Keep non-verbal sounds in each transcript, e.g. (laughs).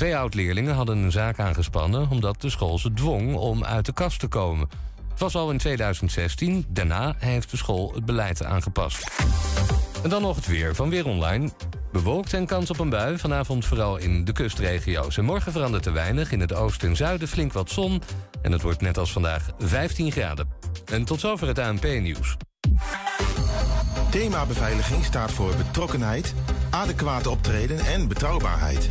Twee oud-leerlingen hadden een zaak aangespannen omdat de school ze dwong om uit de kast te komen. Het was al in 2016. Daarna heeft de school het beleid aangepast. En dan nog het weer van Weer Online. Bewolkt en kans op een bui. Vanavond vooral in de kustregio's. En morgen verandert er weinig. In het oosten en zuiden flink wat zon. En het wordt net als vandaag 15 graden. En tot zover het ANP-nieuws. Thema beveiliging staat voor betrokkenheid, adequate optreden en betrouwbaarheid.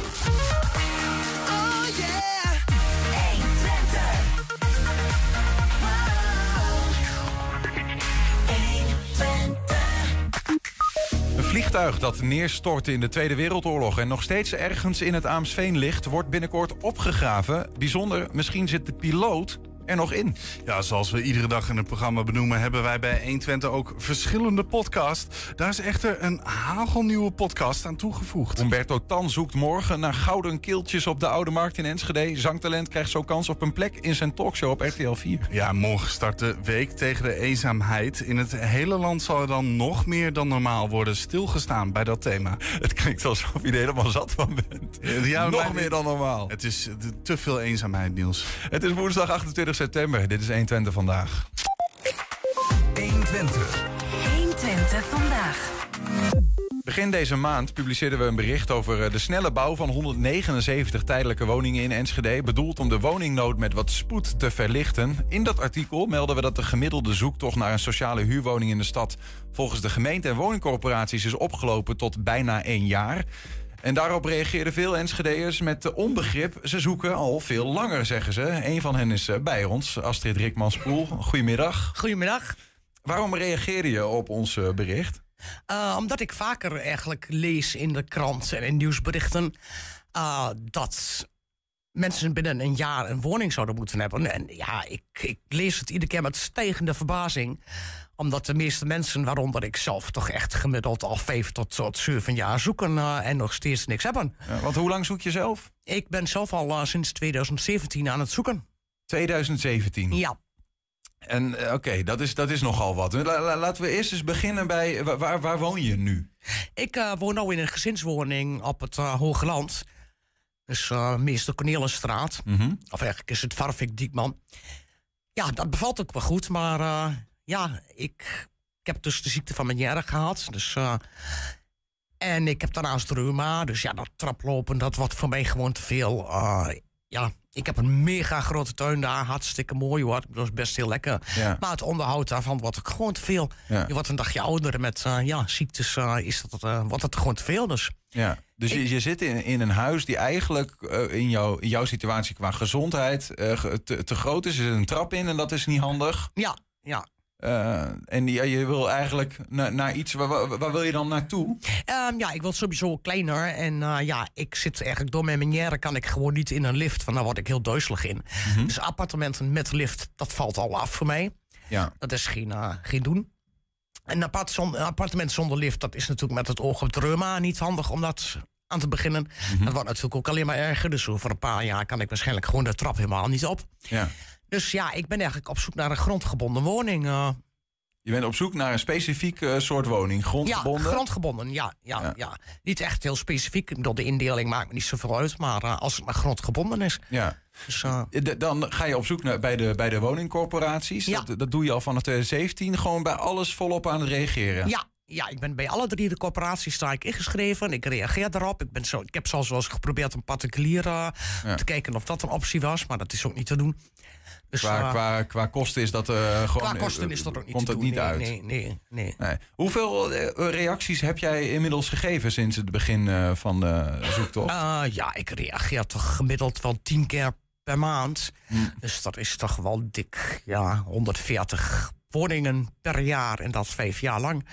vliegtuig dat neerstortte in de Tweede Wereldoorlog en nog steeds ergens in het Aamsveen ligt, wordt binnenkort opgegraven. Bijzonder, misschien zit de piloot er nog in. Ja, zoals we iedere dag in het programma benoemen, hebben wij bij 120 ook verschillende podcasts. Daar is echter een hagelnieuwe podcast aan toegevoegd. Humberto Tan zoekt morgen naar gouden keeltjes op de Oude Markt in Enschede. Zangtalent krijgt zo kans op een plek in zijn talkshow op RTL 4. Ja, morgen start de Week tegen de Eenzaamheid. In het hele land zal er dan nog meer dan normaal worden stilgestaan bij dat thema. Het klinkt alsof je er helemaal zat van bent. Ja, nog meer dan normaal. Het is te veel eenzaamheid, Niels. Het is woensdag 28 september. Dit is 120 vandaag. 120. 120 vandaag. Begin deze maand publiceerden we een bericht over eh, de snelle bouw van 179 tijdelijke woningen in Enschede. Bedoeld om de woningnood met wat spoed te verlichten. In dat artikel melden we dat de gemiddelde zoektocht naar een sociale huurwoning in de stad volgens de gemeente en woningcorporaties is opgelopen tot bijna één jaar. En daarop reageerden veel Enschedeërs met eh, onbegrip. Ze zoeken al veel langer, zeggen ze. Een van hen is eh, bij ons, Astrid Rikmanspoel. Goedemiddag. Goedemiddag. Waarom reageerde je op ons eh, bericht? Uh, omdat ik vaker eigenlijk lees in de krant en in nieuwsberichten uh, dat mensen binnen een jaar een woning zouden moeten hebben. En ja, ik, ik lees het iedere keer met stijgende verbazing. Omdat de meeste mensen, waaronder ik zelf, toch echt gemiddeld al vijf tot, tot zeven jaar zoeken uh, en nog steeds niks hebben. Ja, want hoe lang zoek je zelf? Ik ben zelf al uh, sinds 2017 aan het zoeken. 2017? Ja. En uh, oké, okay, dat, is, dat is nogal wat. La, la, laten we eerst eens beginnen bij... Waar, waar woon je nu? Ik uh, woon nu in een gezinswoning op het uh, Hoge Land. Dus uh, meester Cornelisstraat. Mm -hmm. Of eigenlijk is het Varvik Diekman. Ja, dat bevalt ook wel goed. Maar ja, ik, ik heb dus de ziekte van Meniere gehad. Dus, uh, en ik heb daarnaast reuma. Dus ja, dat traplopen, dat wordt voor mij gewoon te veel. Uh, ja, ik heb een mega grote tuin daar. Hartstikke mooi hoor. Dat is best heel lekker. Ja. Maar het onderhoud daarvan wordt ook gewoon te veel. Ja. Je wordt een dagje ouder met uh, ja, ziektes. Uh, is dat, uh, wordt het gewoon te veel dus. Ja, dus je, je zit in, in een huis die eigenlijk in, jou, in jouw situatie qua gezondheid te, te groot is. Er zit een trap in en dat is niet handig. Ja, ja. Uh, en ja, je wil eigenlijk naar, naar iets, waar, waar, waar, wil je dan naartoe? Um, ja, ik wil sowieso kleiner. En uh, ja, ik zit eigenlijk door mijn manière kan ik gewoon niet in een lift. Van daar word ik heel duizelig in. Mm -hmm. Dus appartementen met lift, dat valt al af voor mij. Ja. Dat is geen, uh, geen doen. Een apart zonder, appartement zonder lift, dat is natuurlijk met het oog op het reuma niet handig om dat aan te beginnen. Mm -hmm. Dat wordt natuurlijk ook alleen maar erger. Dus over een paar jaar kan ik waarschijnlijk gewoon de trap helemaal niet op. Ja. Dus ja, ik ben eigenlijk op zoek naar een grondgebonden woning. Uh. Je bent op zoek naar een specifiek uh, soort woning, grondgebonden? Ja, grondgebonden, ja, ja, ja. ja. Niet echt heel specifiek, bedoel, de indeling maakt me niet zoveel uit... maar uh, als het maar grondgebonden is. Ja. Dus, dan ga je op zoek naar, bij, de, bij de woningcorporaties. Ja. Dat, dat doe je al vanaf 2017, gewoon bij alles volop aan het reageren. Ja, ja, ik ben bij alle drie de corporaties sta ik ingeschreven. Ik reageer daarop. Ik, ben zo, ik heb zelfs wel eens geprobeerd een particulier uh, ja. te kijken of dat een optie was. Maar dat is ook niet te doen. Dus, qua, uh, qua, qua kosten is dat uh, gewoon. Qua kosten is dat ook niet komt te dat doen. niet nee, uit. Nee, nee, nee, nee. Hoeveel reacties heb jij inmiddels gegeven sinds het begin van de zoektocht? Uh, ja, ik reageer toch gemiddeld wel tien keer per maand. Hm. Dus dat is toch wel dik, ja, 140 woningen per jaar en dat vijf jaar lang.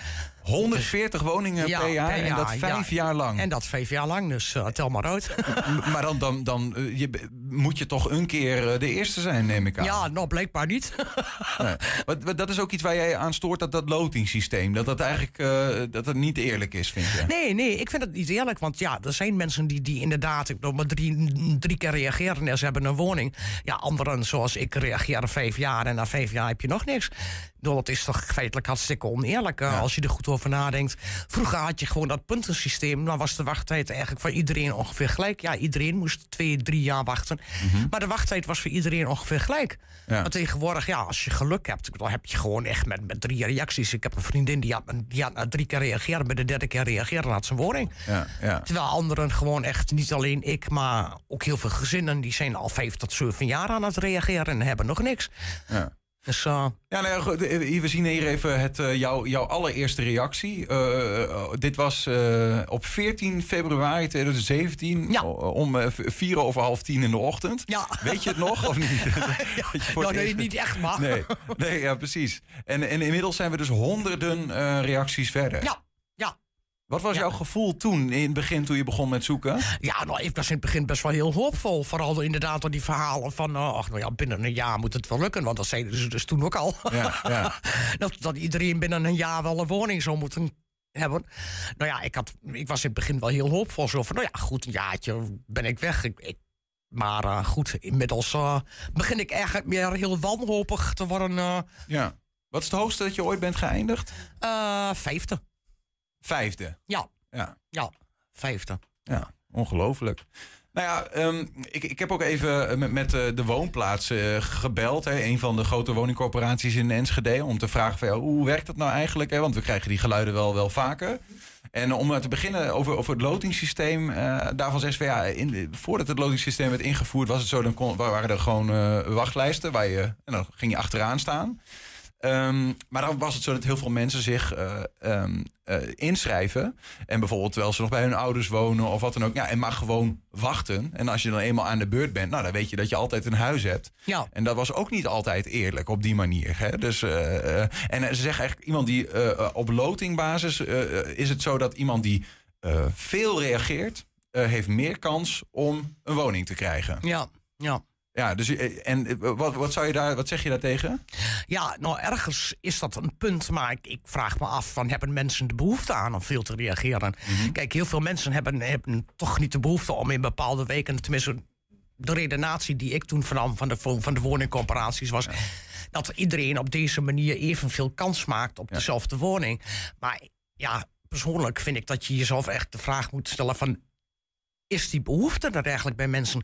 140 woningen Ja, per jaar en dat vijf ja. jaar lang. En dat vijf jaar lang, dus eh, tel maar uit. Maar dan, dan, dan eh, je, moet je toch een keer eh, de eerste zijn, neem ik aan. ja, nou blijkbaar niet. (laughs) Nee. Wat, wat- dat is ook iets waar jij aan stoort, dat, dat lotingssysteem. Dat dat eigenlijk dat het niet eerlijk is, vind je? Nee, nee, ik vind het niet eerlijk. Want ja, er zijn mensen die, die inderdaad ik bedoel, maar drie, drie keer reageren en ze hebben een woning. Ja, anderen zoals ik reageren vijf jaar en na vijf jaar heb je nog niks. Het is toch feitelijk hartstikke oneerlijk als je er goed over nadenkt. Vroeger had je gewoon dat puntensysteem. Dan was de wachttijd eigenlijk voor iedereen ongeveer gelijk. Ja, iedereen moest twee, drie jaar wachten. Maar de wachttijd was voor iedereen ongeveer gelijk. Mhm. Ja. Maar tegenwoordig, ja, als je geluk hebt, dan heb je gewoon echt met, met drie reacties. Ik heb een vriendin die had, die had na drie keer reageren, bij de derde keer reageren had zijn woning. Ja, ja. Terwijl anderen gewoon echt, niet alleen ik, maar ook heel veel gezinnen, die zijn al vijf tot zeven jaar aan het reageren en hebben nog niks. ja. Uh, Ja, nou ja, goed, eh, we zien hier even het, eh, jouw, jouw allereerste reactie. Eh, dit was op 14 februari 2017 Ja. om v- vier over half tien in de ochtend. Ja. Weet je het nog of niet? (laughs) Voor nou, nee, niet echt, maar. Nee, nee ja, precies. En, en inmiddels zijn we dus honderden reacties verder. Ja, ja. Wat was Ja. jouw gevoel toen, in het begin, toen je begon met zoeken? Ja, nou, ik was in het begin best wel heel hoopvol. Vooral inderdaad door die verhalen van, eh, ach, nou ja, binnen een jaar moet het wel lukken. Want dat zeiden ze dus toen ook al. Ja, ja. (laughs) dat, dat iedereen binnen een jaar wel een woning zou moeten hebben. Nou ja, ik, had, ik was in het begin wel heel hoopvol. Zo van, nou ja, goed, een jaartje ben ik weg. Ik, ik- maar eh, goed, inmiddels eh, begin ik eigenlijk meer heel wanhopig te worden. ja. Wat is het hoogste dat je ooit bent geëindigd? vijfde. Vijfde. Ja, Ja. ja, vijfde. Ja, ongelooflijk. Nou ja, ehm, ik, ik heb ook even met, met eh, de woonplaats eh, gebeld. Hè, een van de grote woningcorporaties in Enschede. Om te vragen van, ja, hoe werkt dat nou eigenlijk? Hè? Want we krijgen die geluiden wel, wel vaker. En om te beginnen over, over het lotingssysteem. eh, daarvan zeggen ze van, ja, in, voordat het lotingssysteem werd ingevoerd... was het zo, dan kon, waren er gewoon eh, wachtlijsten. Waar je, en dan ging je achteraan staan. Ehm, maar dan was het zo dat heel veel mensen zich eh, ehm, eh, inschrijven. En bijvoorbeeld terwijl ze nog bij hun ouders wonen of wat dan ook. Ja, en maar gewoon wachten. En als je dan eenmaal aan de beurt bent, nou, dan weet je dat je altijd een huis hebt. Ja. En dat was ook niet altijd eerlijk op die manier. Hè? Dus, eh, en ze zeggen eigenlijk, iemand die op lotingbasis is het zo dat iemand die veel reageert, heeft meer kans om een woning te krijgen. Ja, ja. Ja, dus eh, en eh, wat, wat, zou je daar, wat zeg je daartegen? Ja, nou ergens is dat een punt, maar ik, ik vraag me af: van, hebben mensen de behoefte aan om veel te reageren? Kijk, heel veel mensen hebben, hebben toch niet de behoefte om in bepaalde weken, tenminste, de redenatie die ik toen vernam van de, van de woningcorporaties was. Dat iedereen op deze manier evenveel kans maakt op dezelfde woning. Maar ja, persoonlijk vind ik dat je jezelf echt de vraag moet stellen: van, is die behoefte er eigenlijk bij mensen?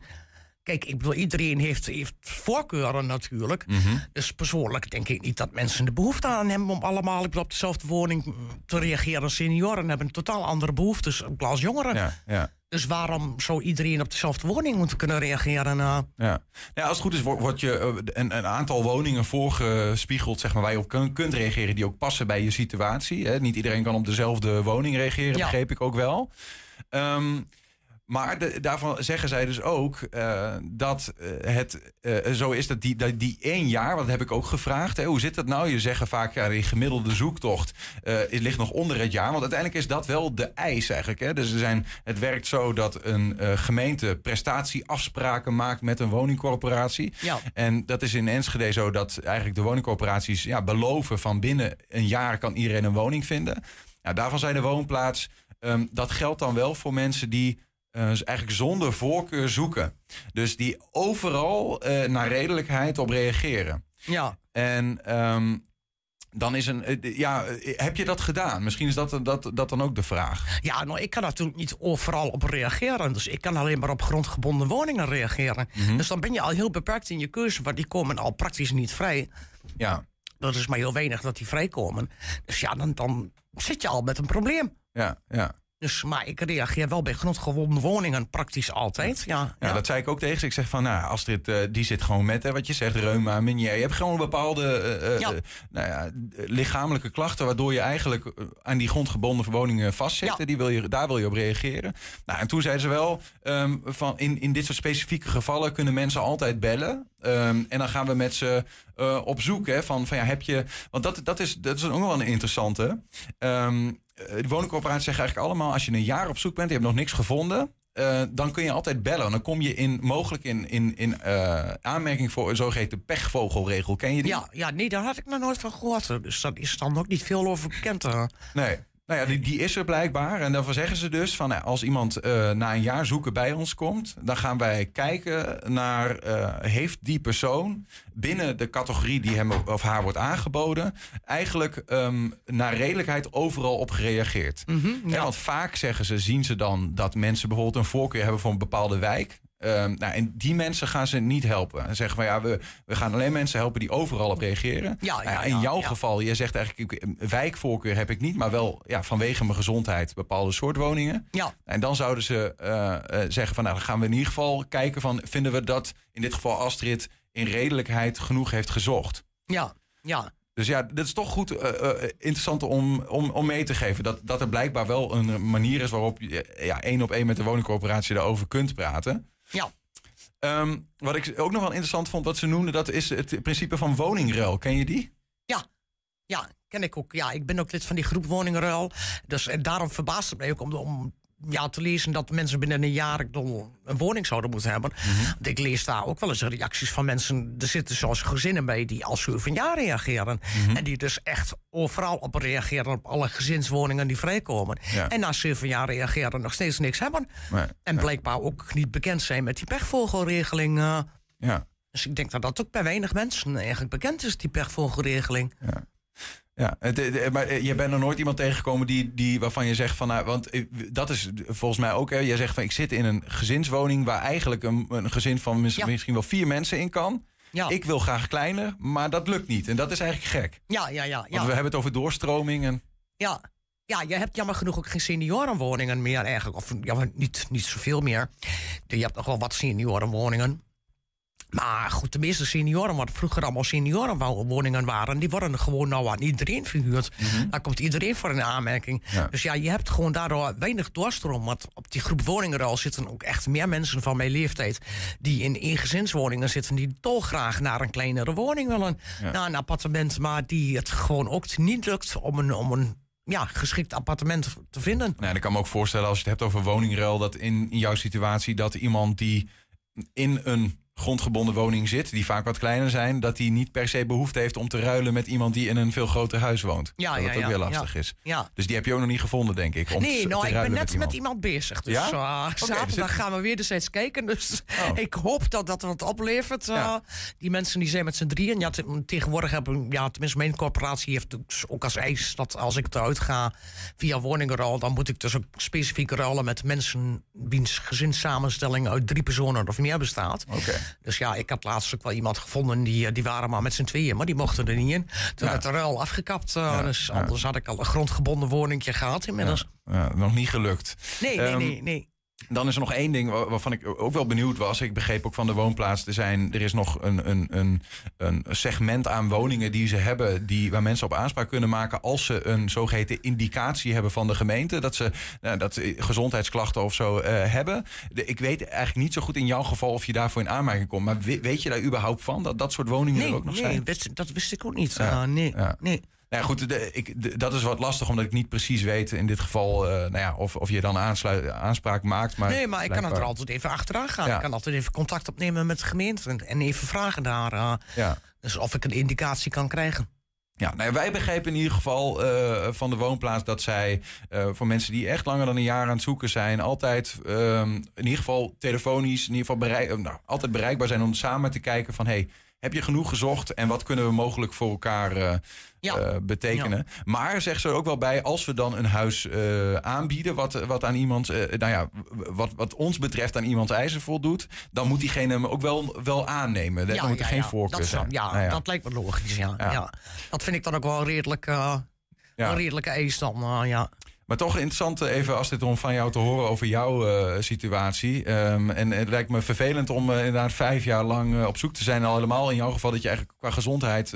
Kijk, ik bedoel, iedereen heeft, heeft voorkeuren natuurlijk. Dus persoonlijk denk ik niet dat mensen de behoefte aan hebben om allemaal ik bedoel, op dezelfde woning te reageren. Senioren hebben totaal andere behoeftes als jongeren. Ja, ja. Dus waarom zou iedereen op dezelfde woning moeten kunnen reageren? eh? Ja. Nou, als het goed is, wordt je eh, een, een aantal woningen voorgespiegeld, zeg maar, waar je op kun- kunt reageren, die ook passen bij je situatie. Hè? Niet iedereen kan op dezelfde woning reageren, Ja. begreep ik ook wel. Ehm, maar de- daarvan zeggen zij dus ook eh, dat eh, het eh, zo is dat die, dat die één jaar, want dat heb ik ook gevraagd. Hè, hoe zit dat nou? Je zeggen vaak, ja, die gemiddelde zoektocht ligt nog onder het jaar. Want uiteindelijk is dat wel de eis eigenlijk. Hè? Dus er zijn, het werkt zo dat een gemeente prestatieafspraken maakt met een woningcorporatie. Ja. En dat is in Enschede zo dat eigenlijk de woningcorporaties ja, beloven van binnen een jaar kan iedereen een woning vinden. Nou, daarvan zei de woonplaats, ehm, dat geldt dan wel voor mensen die eh, dus eigenlijk zonder voorkeur zoeken. Dus die overal eh, naar redelijkheid op reageren. Ja. En ehm, dan is een. eh, ja, heb je dat gedaan? Misschien is dat, dat, dat dan ook de vraag. ja, nou, ik kan natuurlijk niet overal op reageren. Dus ik kan alleen maar op grondgebonden woningen reageren. Dus dan ben je al heel beperkt in je keuze, want die komen al praktisch niet vrij. Ja, Dat is maar heel weinig dat die vrijkomen. Dus ja, dan, dan zit je al met een probleem. ja, ja. Dus, maar ik reageer wel bij grondgewonden woningen praktisch altijd. Ja, Ja, ja. dat zei ik ook tegen ze. Ik zeg van, nou, Astrid, eh, die zit gewoon met, hè, wat je zegt, reuma, menier. Je hebt gewoon bepaalde eh, eh, Ja. nou ja, lichamelijke klachten... waardoor je eigenlijk aan die grondgebonden woningen vastzit. Ja. Die wil je, daar wil je op reageren. Nou, en toen zeiden ze wel, ehm, van in, in dit soort specifieke gevallen... kunnen mensen altijd bellen. Ehm, en dan gaan we met ze eh, op zoek. Hè, van, van, ja, heb je, want dat, dat, is, dat is ook wel een interessante. Eh, de woningcorporaties zeggen eigenlijk allemaal... als je een jaar op zoek bent, je hebt nog niks gevonden... eh, dan kun je altijd bellen. Dan kom je in, mogelijk in, in, in aanmerking voor een zogeheten pechvogelregel. Ken je die? Ja, ja, nee, daar had ik nog nooit van gehoord. Dus daar is dan ook niet veel over bekend. eh. Nee. Nou ja, die, die is er blijkbaar. En daarvan zeggen ze dus van nou, als iemand eh, na een jaar zoeken bij ons komt, dan gaan wij kijken naar eh, heeft die persoon binnen de categorie die hem of haar wordt aangeboden, eigenlijk ehm, naar redelijkheid overal op gereageerd. Ja, want vaak zeggen ze, zien ze dan dat mensen bijvoorbeeld een voorkeur hebben voor een bepaalde wijk. Ehm, nou, en die mensen gaan ze niet helpen. En zeggen van ja, we, we gaan alleen mensen helpen die overal op reageren. Ja, Nou ja, in jouw geval, je zegt eigenlijk, wijkvoorkeur heb ik niet, maar wel ja, vanwege mijn gezondheid bepaalde soort woningen. Ja. En dan zouden ze eh, eh, zeggen van nou, dan gaan we in ieder geval kijken van vinden we dat in dit geval Astrid in redelijkheid genoeg heeft gezocht. Ja, ja. Dus ja, dat is toch goed eh, interessant om, om, om mee te geven. Dat, dat er blijkbaar wel een manier is waarop je ja, één op één met de woningcorporatie daarover kunt praten. Ja. Ehm, wat ik ook nog wel interessant vond, wat ze noemden, dat is het principe van woningruil. Ken je die? Ja, ken ik ook. Ja, ik ben ook lid van die groep Woningruil. Dus en daarom verbaast het mij ook om, om ja, te lezen dat mensen binnen een jaar een woning zouden moeten hebben. Want ik lees daar ook wel eens reacties van mensen. Er zitten zoals gezinnen bij die al zeven jaar reageren. En die dus echt overal op reageren op alle gezinswoningen die vrijkomen. Ja. En na zeven jaar reageren nog steeds niks hebben. Nee. En blijkbaar ook niet bekend zijn met die pechvogelregeling. Ja. dus ik denk dat dat ook bij weinig mensen eigenlijk bekend is, die pechvogelregeling. Ja, het, het- maar eh, je bent er nooit iemand tegengekomen die, die, waarvan je zegt van... Nou, want eh, dat is volgens mij ook... Hè, jij zegt van ik zit in een gezinswoning... waar eigenlijk een, een gezin van mis- Ja. misschien wel vier mensen in kan. Ja. Ik wil graag kleiner, maar dat lukt niet. En dat is eigenlijk gek. Ja, ja, ja. Want ja. we hebben het over doorstroming en... Ja. Ja, je hebt jammer genoeg ook geen seniorenwoningen meer eigenlijk. Of ja, niet, niet zoveel meer. Je hebt nog wel wat seniorenwoningen. Maar goed, de meeste senioren, wat vroeger allemaal seniorenwoningen waren... die worden gewoon nou aan iedereen verhuurd. Daar komt iedereen voor in aanmerking. Ja. Dus ja, je hebt gewoon daardoor weinig doorstroom. Want op die groep woningenruil zitten ook echt meer mensen van mijn leeftijd... die in eengezinswoningen zitten... die dolgraag naar een kleinere woning willen. Ja. Naar een appartement, maar die het gewoon ook niet lukt... om een, om een ja, geschikt appartement te vinden. Nou, en ik kan me ook voorstellen als je het hebt over woningruil... dat in, in jouw situatie dat iemand die in een grondgebonden woning zit... die vaak wat kleiner zijn... dat die niet per se behoefte heeft om te ruilen met iemand... die in een veel groter huis woont. Ja, dat ja, ook ja, weer ja. lastig is. Ja. Dus die heb je ook nog niet gevonden, denk ik. Om Nee, te, nou, te ik ben net met iemand bezig. Dus Ja? eh, zaterdag dus gaan we weer eens kijken. Dus Oh. ik hoop dat dat wat oplevert. eh. Die mensen die zijn met z'n drieën. Ja, te- tegenwoordig hebben, ja, tenminste mijn corporatie heeft dus ook als eis... dat als ik eruit ga via woningruil... dan moet ik dus ook specifiek ruilen met mensen... wiens gezinssamenstelling uit drie personen of meer bestaat. Oké. Dus ja, ik had laatst ook wel iemand gevonden... die, eh, die waren maar met z'n tweeën, maar die mochten er niet in. Toen Ja. werd de ruil afgekapt. eh, Dus anders had ik al een grondgebonden woningje gehad inmiddels. Ja, nog niet gelukt. Nee, nee, Ehm, nee, nee. Dan is er nog één ding wa- waarvan ik ook wel benieuwd was. Ik begreep ook van de woonplaats. Er, zijn, er is nog een, een, een, een segment aan woningen die ze hebben. Die, waar mensen op aanspraak kunnen maken. als ze een zogeheten indicatie hebben van de gemeente. Dat ze nou, dat, gezondheidsklachten of zo eh, hebben. De, ik weet eigenlijk niet zo goed in jouw geval of je daarvoor in aanmerking komt. Maar we- weet je daar überhaupt van? Dat dat soort woningen Nee, er ook nog nee zijn? wist- dat wist ik ook niet. Ja, Eh, nee, ja. nee. Nou ja, goed, de, ik, de- dat is wat lastig, omdat ik niet precies weet in dit geval. eh, nou ja, of, of je dan aansluit, aanspraak maakt. Maar nee, maar ik kan het er altijd even achteraan gaan. Ja. Ik kan altijd even contact opnemen met de gemeente en, en even vragen daar. eh, Ja. dus of ik een indicatie kan krijgen. Ja, nou, ja, wij begrepen in ieder geval eh, van de woonplaats dat zij voor mensen die echt langer dan een jaar aan het zoeken zijn, altijd ehm, in ieder geval telefonisch, in ieder geval bereik, nou, altijd bereikbaar zijn om samen te kijken van hey, heb je genoeg gezocht en wat kunnen we mogelijk voor elkaar eh, Ja. eh, betekenen. Maar zegt ze er ook wel bij, als we dan een huis eh, aanbieden, wat, wat aan iemand, nou ja, wat, wat ons betreft aan iemands eisen voldoet, dan moet diegene hem ook wel, wel aannemen. dan moet er geen voorkeur dat, zijn. ja, Nou ja. dat lijkt me logisch. Ja, Ja. ja. Dat vind ik dan ook wel redelijk, Ja. een redelijke eis dan. ja. Maar toch interessant eh, even, Astrid, om van jou te horen over jouw eh, situatie. Ehm, en het lijkt me vervelend om eh, inderdaad vijf jaar lang op zoek te zijn. Al helemaal in jouw geval dat je eigenlijk qua gezondheid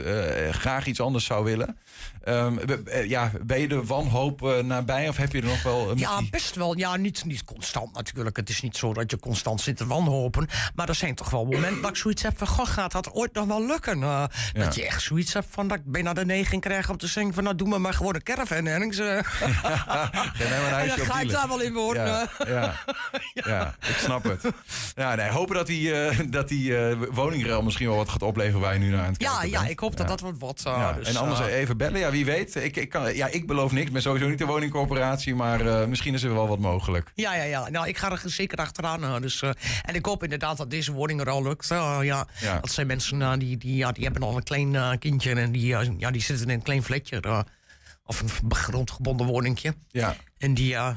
graag iets anders zou willen. Ehm, eh, ja, ben je de wanhoop eh, nabij of heb je er nog wel... eh, Ja, best wel. Ja, niet, niet constant natuurlijk. Het is niet zo dat je constant zit te wanhopen. Maar er zijn toch wel momenten dat ik zoiets heb van... Goh, gaat dat ooit nog wel lukken? Eh, Dat je echt zoiets hebt van dat ik bijna de neiging krijg om te zeggen van... nou, doe me maar gewoon een caravan ergens. (laughs) een en dan ga ik daar wel in wonen. Ja, (laughs) ja, ja. ik snap het. Ja, nee, hopen dat die, dat die woningruil misschien wel wat gaat opleveren waar je nu naar aan het kijken Ja, ja, bent. ik hoop dat dat wat wordt. Ja, dus, en anders even bellen. Ja, wie weet. Ik, ik, kan, ja, ik beloof niks. Ik ben sowieso niet de woningcorporatie. Maar eh, misschien is er wel wat mogelijk. Ja, ja, ja. Nou, ik ga er zeker achteraan. eh, dus, eh, en ik hoop inderdaad dat deze woning er al lukt. Ja. Ja. Dat zijn mensen die, die, ja, die hebben al een klein kindje. En die, ja, die zitten in een klein flatje. eh, of een grondgebonden woningje. Ja, En die... eh,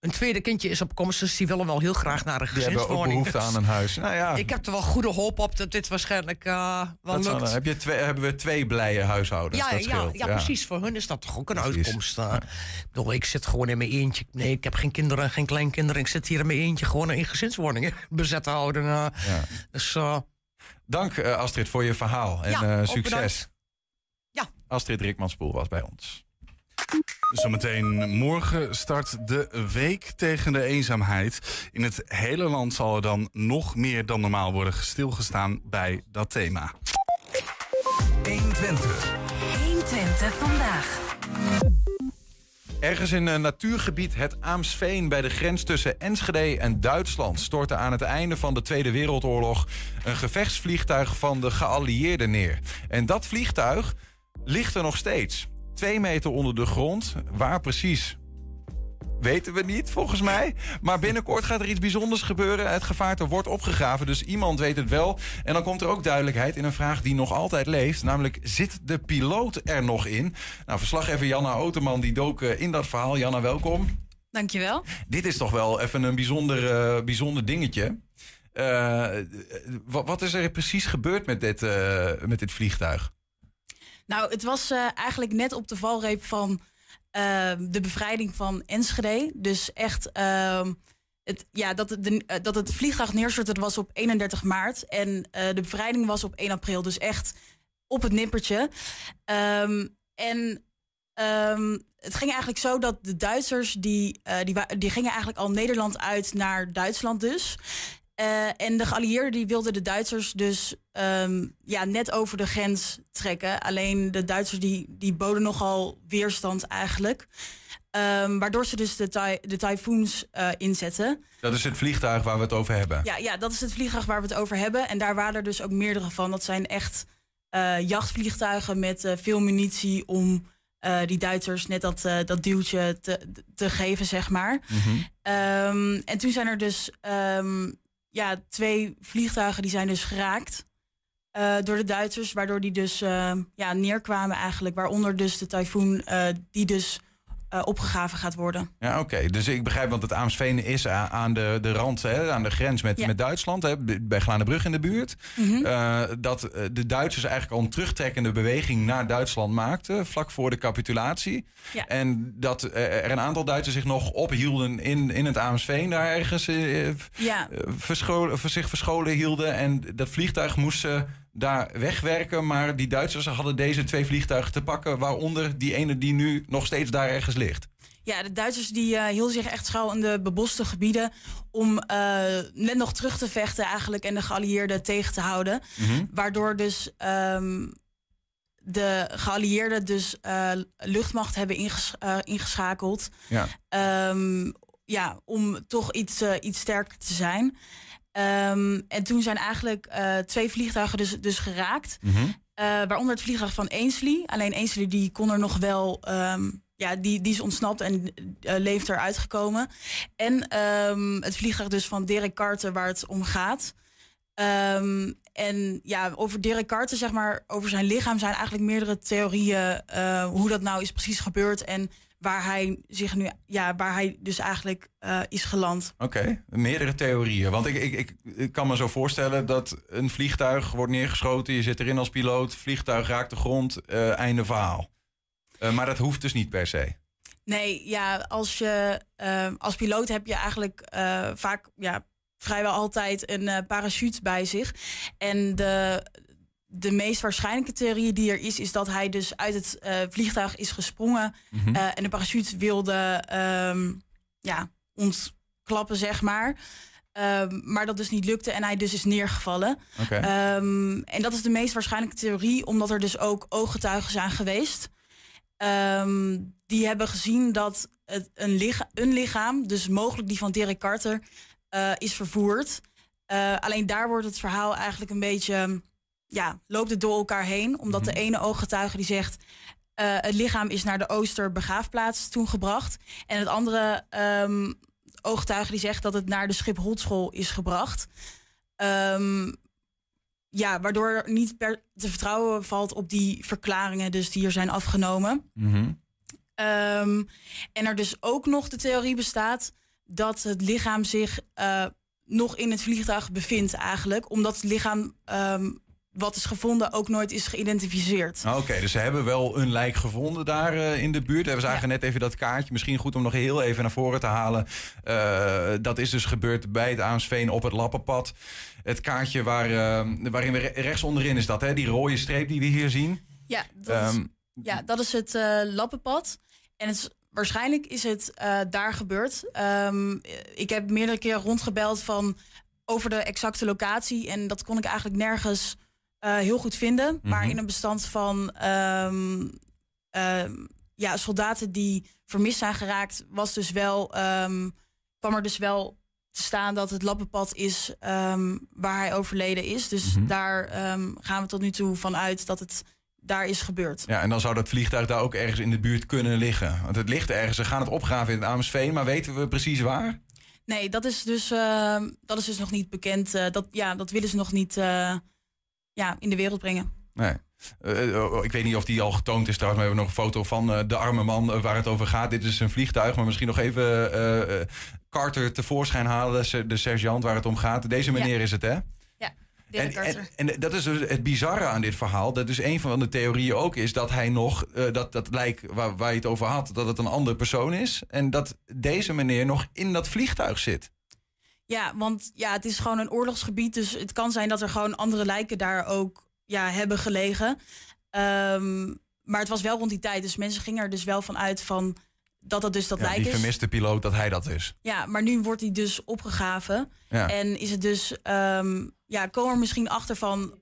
een tweede kindje is op komst, dus die willen wel heel graag naar een die hebben ook gezinswoning. behoefte aan een huis. Nou ja, Ik heb er wel goede hoop op dat dit waarschijnlijk eh, wel dat zal- lukt. heb je twee, hebben we twee blije huishoudens. Ja, dat ja, scheelt. ja, precies. Voor hun is dat toch ook een Precies. uitkomst. eh. Ik bedoel, ik zit gewoon in mijn eentje. Nee, ik heb geen kinderen, geen kleinkinderen. Ik zit hier in mijn eentje gewoon in gezinswoningen (laughs) bezet te houden. eh. Ja. Dus Dank Astrid voor je verhaal. En Ja, succes. Ja. Astrid Rikmanspoel was bij ons. Zometeen morgen start de week tegen de eenzaamheid. In het hele land zal er dan nog meer dan normaal worden stilgestaan bij dat thema. 120 vandaag. Ergens in een natuurgebied het Aamsveen bij de grens tussen Enschede en Duitsland stortte aan het einde van de Tweede Wereldoorlog een gevechtsvliegtuig van de geallieerden neer. En dat vliegtuig ligt er nog steeds. Twee meter onder de grond. Waar precies? Weten we niet, volgens mij. Maar binnenkort gaat er iets bijzonders gebeuren. Het gevaarte wordt opgegraven, dus iemand weet het wel. En dan komt er ook duidelijkheid in een vraag die nog altijd leeft. Namelijk, zit de piloot er nog in? Nou, verslaggever Janna Oterman die dook eh, in dat verhaal. Janna, welkom. Dankjewel. Dit is toch wel even een bijzonder, eh, bijzonder dingetje. Eh, wat, wat is er precies gebeurd met dit, met dit vliegtuig? Nou, het was eh, eigenlijk net op de valreep van eh, de bevrijding van Enschede. Dus echt, ehm, het, ja, dat, het, de, eh, dat het vliegtuig neerstortte was op 31 maart. En eh, de bevrijding was op 1 april. Dus echt op het nippertje. Ehm, en ehm, het ging eigenlijk zo dat de Duitsers, die, die, die gingen eigenlijk al Nederland uit naar Duitsland dus. Eh, en de geallieerden die wilden de Duitsers dus ehm, ja, net over de grens trekken. Alleen de Duitsers die, die boden nogal weerstand eigenlijk. Ehm, waardoor ze dus de, ty de typhoons eh, inzetten. Dat is het vliegtuig waar we het over hebben. Ja, ja, dat is het vliegtuig waar we het over hebben. En daar waren er dus ook meerdere van. Dat zijn echt eh, jachtvliegtuigen met veel munitie om die Duitsers net dat, dat duwtje te, te geven, zeg maar. Mhm. Ehm, en toen zijn er dus ja, twee vliegtuigen die zijn dus geraakt eh, door de Duitsers, waardoor die dus ehm, ja, neerkwamen eigenlijk. Waaronder dus de tyfoon eh, die dus eh, opgegraven gaat worden. Ja, oké. Dus ik begrijp, want het Aamsveen is aan de, de rand, hè, aan de grens met, Ja. met Duitsland, hè, bij Glanenbrug in de buurt. Mhm. Eh, dat eh, de Duitsers eigenlijk al een terugtrekkende beweging naar Duitsland maakten, vlak voor de capitulatie. Ja. En dat er een aantal Duitsers zich nog ophielden in, in het Aamsveen, daar ergens eh, Ja, verscholen, zich verscholen hielden. En dat vliegtuig moest ze daar wegwerken. Maar die Duitsers hadden deze twee vliegtuigen te pakken, waaronder die ene die nu nog steeds daar ergens ligt. Ja, de Duitsers die eh, hielden zich echt schuil in de beboste gebieden om eh, net nog terug te vechten eigenlijk en de geallieerden tegen te houden. Waardoor dus ehm, de geallieerden dus eh, luchtmacht hebben inges- ingeschakeld. Ja. Ehm, ja, om toch iets, iets sterker te zijn. Ehm, en toen zijn eigenlijk eh, twee vliegtuigen dus, dus geraakt. Mhm. Eh, waaronder het vliegtuig van Ainsley. Alleen Ainsley die kon er nog wel... ehm, ja, die, die is ontsnapt en eh, leeft eruit gekomen. En ehm, het vliegtuig dus van Derek Carter waar het om gaat. En ja, over Derek Carter, zeg maar, over zijn lichaam zijn eigenlijk meerdere theorieën hoe dat nou is precies gebeurd en waar hij zich nu, ja, waar hij dus eigenlijk eh, is geland. Oké, meerdere theorieën. Want ik, ik, ik, ik kan me zo voorstellen dat een vliegtuig wordt neergeschoten. Je zit erin als piloot, vliegtuig raakt de grond, eh, einde verhaal. Eh, maar dat hoeft dus niet per se. Nee, ja, als je als piloot heb je eigenlijk vaak ja, vrijwel altijd een parachute bij zich. En de, de meest waarschijnlijke theorie die er is, is dat hij dus uit het eh, vliegtuig is gesprongen Mhm. eh, en de parachute wilde ehm, ja, ontklappen, zeg maar. Ehm, maar dat dus niet lukte en hij dus is neergevallen. Ehm, en dat is de meest waarschijnlijke theorie, omdat er dus ook ooggetuigen zijn geweest. Die hebben gezien dat het een, licha- een lichaam, dus mogelijk die van Derek Carter, eh, is vervoerd. Alleen daar wordt het verhaal eigenlijk een beetje, ja, loopt het door elkaar heen. Omdat de ene ooggetuige die zegt, eh, het lichaam is naar de Oosterbegraafplaats toen gebracht. En het andere ehm, ooggetuige die zegt dat het naar de Schipholschool is gebracht. Ehm, ja, waardoor er niet per te vertrouwen valt op die verklaringen dus die er zijn afgenomen. Mhm. Ehm, en er dus ook nog de theorie bestaat dat het lichaam zich eh, nog in het vliegtuig bevindt eigenlijk. Omdat het lichaam wat is gevonden ook nooit is geïdentificeerd. Ah, Oké, dus ze hebben wel een lijk gevonden daar eh, in de buurt. We zagen net even dat kaartje. Misschien goed om nog heel even naar voren te halen. Eh, dat is dus gebeurd bij het Aamsveen op het Lappenpad. Het kaartje waar, eh, waarin we re- rechts onderin is dat, hè? Die rode streep die we hier zien. Ja, dat is, Ehm, ja, dat is het lappenpad. En het is, waarschijnlijk is het daar gebeurd. Ehm, ik heb meerdere keren rondgebeld van over de exacte locatie. En dat kon ik eigenlijk nergens eh, heel goed vinden. Maar Mhm. in een bestand van ehm, ehm, ja, soldaten die vermist zijn geraakt, was dus wel, ehm, kwam er dus wel te staan dat het lappenpad is waar hij overleden is. Dus Mhm. daar gaan we tot nu toe van uit dat het daar is gebeurd. Ja, en dan zou dat vliegtuig daar ook ergens in de buurt kunnen liggen. Want het ligt ergens. Ze gaan het opgraven in het Amersveen, maar weten we precies waar? Nee, dat is dus, dat is dus nog niet bekend. Eh, dat, ja, dat willen ze nog niet eh, ja, in de wereld brengen. Nee. Eh, oh, ik weet niet of die al getoond is trouwens. Maar we hebben nog een foto van eh, de arme man eh, waar het over gaat. Dit is een vliegtuig, maar misschien nog even Carter tevoorschijn halen. de ser- De sergeant waar het om gaat. Deze meneer is het, hè? Derek En, en, en dat is dus het bizarre aan dit verhaal. Dat dus een van de theorieën ook is dat hij nog, dat, dat lijk waar, waar je het over had, dat het een andere persoon is. En dat deze meneer nog in dat vliegtuig zit. Ja, want ja, het is gewoon een oorlogsgebied. Dus het kan zijn dat er gewoon andere lijken daar ook ja, hebben gelegen. Ehm, maar het was wel rond die tijd. Dus mensen gingen er dus wel van uit van dat dat dus dat Ja, lijk die is. vermiste piloot, dat hij dat is. Ja, maar nu wordt hij dus opgegraven. Ja. En is het dus, ehm, ja, komen er misschien achter van,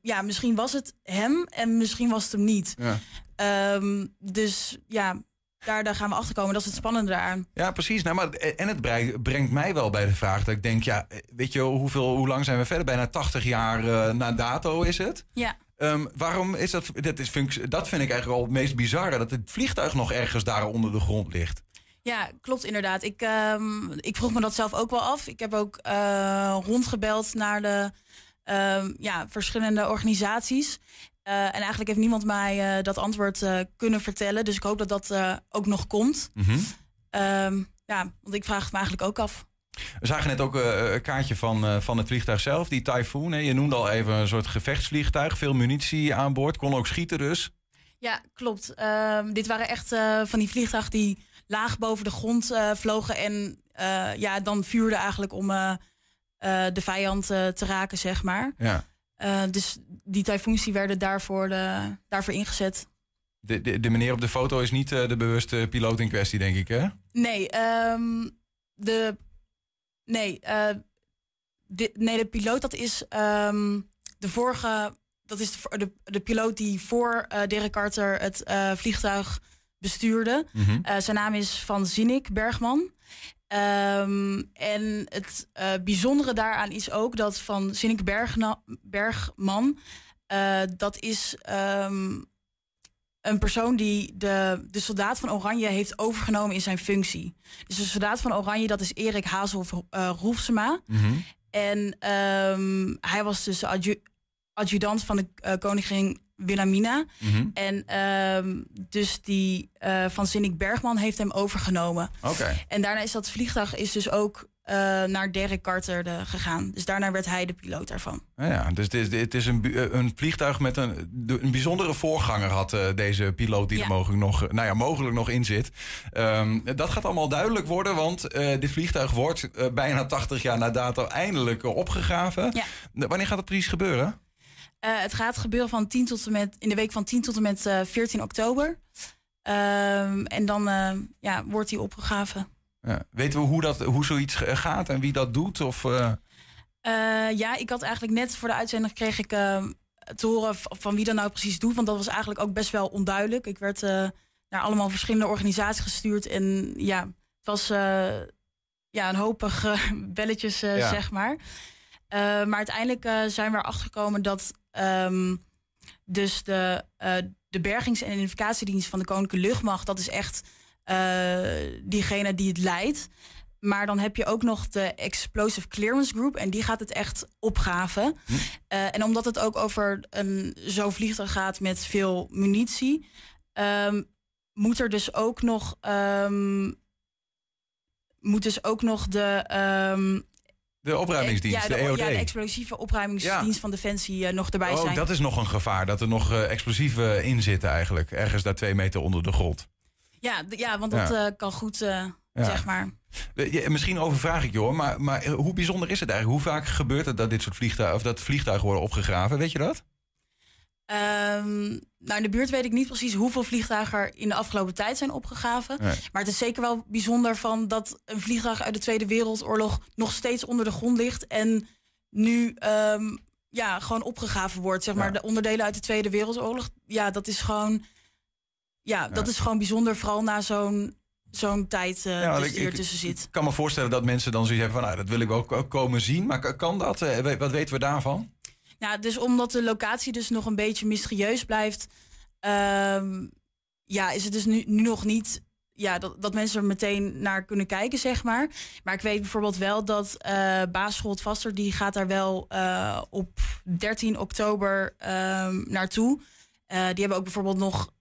ja, misschien was het hem en misschien was het hem niet. Ja. Ehm, dus ja, daar, daar gaan we achter komen. Dat is het spannende daaraan. Ja, precies. Nou, maar, en het brengt mij wel bij de vraag dat ik denk, ja, weet je, hoeveel, hoe lang zijn we verder? Bijna 80 jaar eh, na dato is het. Ja. Ehm, waarom is dat? Dat, is, vind ik- dat vind ik eigenlijk al het meest bizarre, dat het vliegtuig nog ergens daar onder de grond ligt. Ja, klopt inderdaad. Ik, ehm, ik vroeg me dat zelf ook wel af. Ik heb ook eh, rondgebeld naar de ehm, ja, verschillende organisaties. Eh, en eigenlijk heeft niemand mij eh, dat antwoord eh, kunnen vertellen. Dus ik hoop dat dat eh, ook nog komt. Ehm, ja, want ik vraag het me eigenlijk ook af. We zagen net ook een kaartje van, eh, van het vliegtuig zelf, die Typhoon. Hè. Je noemde al even een soort gevechtsvliegtuig, veel munitie aan boord, kon ook schieten dus. Ja, klopt. Ehm, dit waren echt eh, van die vliegtuigen die laag boven de grond eh, vlogen. En eh, ja, dan vuurden eigenlijk om eh, eh, de vijand eh, te raken, zeg maar. Ja. Eh, dus die tyfoons die werden daarvoor, de, daarvoor ingezet. De, de, de meneer op de foto is niet eh, de bewuste piloot in kwestie, denk ik, hè? Nee, ehm, de, nee, eh, de, nee, de piloot dat is ehm, de vorige... Dat is de, de, de piloot die voor eh Derek Carter het eh, vliegtuig bestuurde. Mhm. Eh, zijn naam is Van Zinnik Bergman. Ehm, en het eh, bijzondere daaraan is ook dat Van Zinnik Bergna- Bergman... eh, dat is ehm, een persoon die de, de soldaat van Oranje heeft overgenomen in zijn functie. Dus de soldaat van Oranje, dat is Erik Hazelhoff uh, Roefsema. Mhm. En ehm, hij was dus adju- adjudant van de eh, koningin Wilhelmina. Mhm. En ehm, dus die eh, van Zinnik Bergman heeft hem overgenomen. Oké. En daarna is dat vliegtuig is dus ook eh, naar Derek Carter de, gegaan. Dus daarna werd hij de piloot daarvan. Ja, ja, dus het is, het is een, eh, een vliegtuig met een, een bijzondere voorganger had eh, deze piloot die Ja. er mogelijk nog, nou ja, mogelijk nog in zit. Ehm, dat gaat allemaal duidelijk worden, want eh, dit vliegtuig wordt eh, bijna 80 jaar na dato eindelijk eh, opgegraven. Ja. Eh, Wanneer gaat dat precies gebeuren? Eh, het gaat gebeuren van 10 tot en met, in de week van 10 tot en met eh, 14 oktober. Ehm, en dan eh, ja, wordt hij opgegraven. Ja. Weten we hoe, dat, hoe zoiets gaat en wie dat doet? Of, ja, ik had eigenlijk net voor de uitzending kreeg ik eh, te horen van wie dat nou precies doet. Want dat was eigenlijk ook best wel onduidelijk. Ik werd naar allemaal verschillende organisaties gestuurd. En ja, het was ja, een hopig (laughs) eh, belletjes, Ja. zeg maar. Maar uiteindelijk zijn we erachter gekomen dat ehm, dus de, eh, de bergings- en identificatiedienst van de Koninklijke Luchtmacht, dat is echt eh, diegene die het leidt. Maar dan heb je ook nog de Explosive Clearance Group. En die gaat het echt opgraven. Eh, en omdat het ook over een zo'n vliegtuig gaat met veel munitie... ehm, moet er dus ook nog... ehm, moet dus ook nog de... de opruimingsdienst, ja, de, de, EOD. ja, de explosieve opruimingsdienst Ja. van Defensie eh, nog erbij oh, zijn. dat is nog een gevaar, dat er nog eh, explosieven in zitten eigenlijk. Ergens daar twee meter onder de grond. Ja, ja, want dat Ja. eh, kan goed, Ja. zeg maar. Ja, misschien overvraag ik je hoor, maar, maar hoe bijzonder is het eigenlijk? Hoe vaak gebeurt het dat dit soort vliegtuigen, of dat vliegtuigen worden opgegraven? Weet je dat? Ehm, nou, in de buurt weet ik niet precies hoeveel vliegtuigen er in de afgelopen tijd zijn opgegraven. Nee. Maar het is zeker wel bijzonder van dat een vliegtuig uit de Tweede Wereldoorlog nog steeds onder de grond ligt. En nu ehm, ja, gewoon opgegraven wordt. Zeg maar, Ja. de onderdelen uit de Tweede Wereldoorlog. Ja, dat is gewoon. Ja, dat is gewoon bijzonder, vooral na zo'n zo'n tijd Ja, want dus ik- die ik- ertussen zit. Ik kan me voorstellen dat mensen dan zoiets hebben van, nou, dat wil ik ook, ook komen zien. Maar kan dat? Eh, Wat weten we daarvan? Ja, dus omdat de locatie dus nog een beetje mysterieus blijft, ehm, ja, is het dus nu, nog niet ja, dat, dat mensen er meteen naar kunnen kijken, zeg maar. Maar ik weet bijvoorbeeld wel dat baas Scholt Vaster, die gaat daar wel eh, op 13 oktober ehm, naartoe. Eh, die hebben ook bijvoorbeeld nog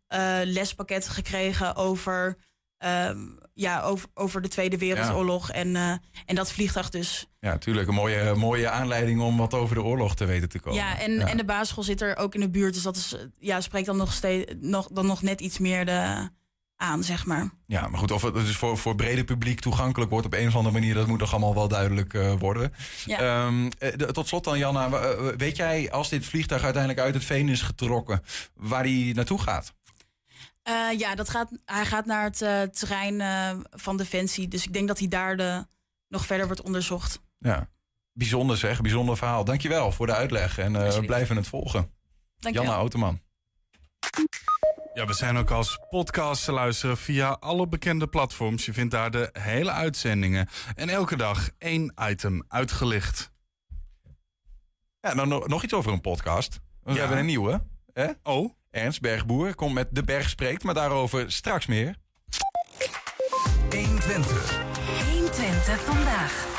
lespakketten gekregen over, ehm, ja, over, over de Tweede Wereldoorlog. En, eh, en dat vliegtuig dus. Ja, natuurlijk. Een mooie, mooie aanleiding om wat over de oorlog te weten te komen. Ja, en, en de basisschool zit er ook in de buurt. Dus dat is, ja, spreekt dan nog, steeds, nog, dan nog net iets meer de, aan, zeg maar. Ja, maar goed, of het dus voor, voor brede publiek toegankelijk wordt op een of andere manier, dat moet nog allemaal wel duidelijk eh, worden. Ja. Ehm, eh, de- tot slot dan, Janna, weet jij als dit vliegtuig uiteindelijk uit het veen is getrokken, waar hij naartoe gaat? Eh, ja, dat gaat, hij gaat naar het eh, terrein eh, van Defensie. Dus ik denk dat hij daar de, nog verder wordt onderzocht. Ja, bijzonder zeg, bijzonder verhaal. Dankjewel voor de uitleg en eh, we blijven het volgen. Dank je Janna. Automan. Ja, we zijn ook als podcast te luisteren via alle bekende platforms. Je vindt daar de hele uitzendingen. En elke dag één item uitgelicht. Ja, dan nog, iets over een podcast. We Ja. hebben een nieuwe. Hè? Oh, Ernst Bergboer komt met De Berg Spreekt, maar daarover straks meer. 120 vandaag.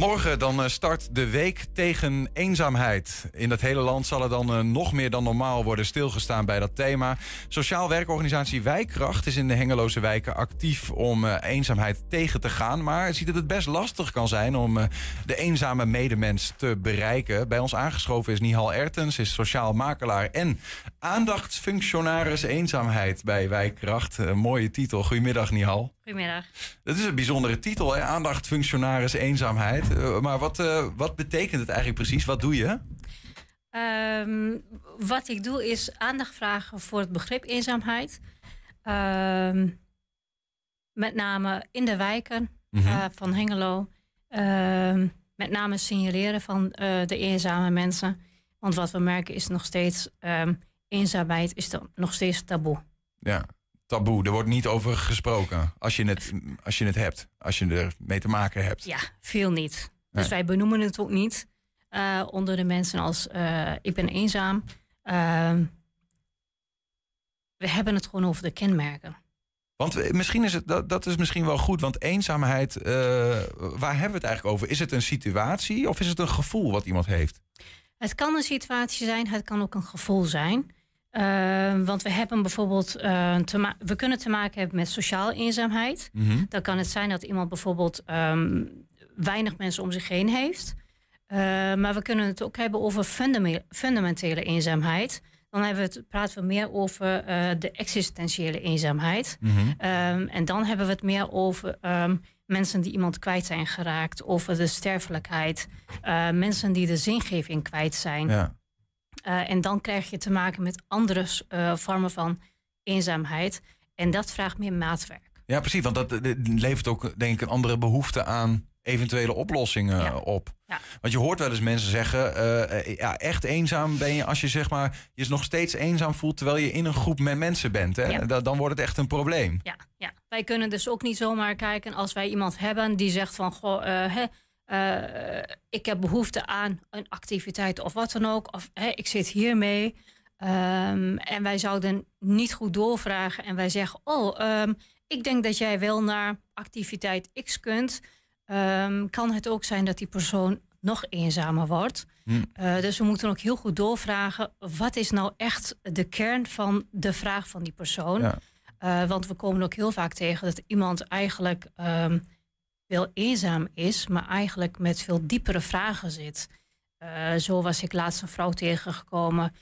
Morgen dan eh, start de week tegen eenzaamheid. In het hele land zal er dan eh, nog meer dan normaal worden stilgestaan bij dat thema. Sociaal werkorganisatie Wijkkracht is in de Hengeloze wijken actief om eh, eenzaamheid tegen te gaan. Maar ziet dat het best lastig kan zijn om de eenzame medemens te bereiken. Bij ons aangeschoven is Nihal Ertens, is sociaal makelaar en aandachtsfunctionaris eenzaamheid bij Wijkkracht. Een mooie titel. Goedemiddag Nihal. Goedemiddag. Dat is een bijzondere titel, hè? aandachtsfunctionaris eenzaamheid. Eh, maar wat, eh, wat betekent het eigenlijk precies? Wat doe je? Ehm, wat ik doe is aandacht vragen voor het begrip eenzaamheid. Ehm, met name in de wijken Mhm. eh, van Hengelo. Ehm, met name signaleren van de eenzame mensen. Want wat we merken is nog steeds... eenzaamheid is nog steeds taboe. Ja, taboe. Er wordt niet over gesproken als je het, als je het hebt. Als je er mee te maken hebt. Ja, veel niet. Dus Nee. wij benoemen het ook niet eh, onder de mensen als eh, ik ben eenzaam. Ehm, we hebben het gewoon over de kenmerken. Want misschien is het, dat, dat is misschien wel goed. Want eenzaamheid, eh, waar hebben we het eigenlijk over? Is het een situatie of is het een gevoel wat iemand heeft? Het kan een situatie zijn, het kan ook een gevoel zijn. Uh, want we hebben bijvoorbeeld, uh, te we kunnen te maken hebben met sociaal eenzaamheid. Mhm. Dan kan het zijn dat iemand bijvoorbeeld um, weinig mensen om zich heen heeft. Uh, maar we kunnen het ook hebben over fundame fundamentele eenzaamheid. Dan hebben we het, praten we meer over de existentiële eenzaamheid. Mhm. Um, en dan hebben we het meer over um, mensen die iemand kwijt zijn geraakt, over de sterfelijkheid, mensen die de zingeving kwijt zijn. Ja. Uh, en dan krijg je te maken met andere uh, vormen van eenzaamheid. En dat vraagt meer maatwerk. Ja, precies. Want dat, dat levert ook, denk ik, een andere behoefte aan eventuele oplossingen Ja. op. Ja. Want je hoort wel eens mensen zeggen, eh, ja, echt eenzaam ben je als je zeg maar je nog steeds eenzaam voelt terwijl je in een groep met mensen bent. Hè? Ja. Dan wordt het echt een probleem. Ja, ja, wij kunnen dus ook niet zomaar kijken als wij iemand hebben die zegt van goh, eh, hè, eh, ik heb behoefte aan een activiteit of wat dan ook, of ik zit hiermee. Ehm, en wij zouden niet goed doorvragen en wij zeggen, oh, ehm, ik denk dat jij wel naar activiteit X kunt. Ehm, kan het ook zijn dat die persoon nog eenzamer wordt. Hm. Uh, dus we moeten ook heel goed doorvragen, wat is nou echt de kern van de vraag van die persoon? Ja. Uh, want we komen ook heel vaak tegen dat iemand eigenlijk um, wel eenzaam is, maar eigenlijk met veel diepere vragen zit. Uh, zo was ik laatst een vrouw tegengekomen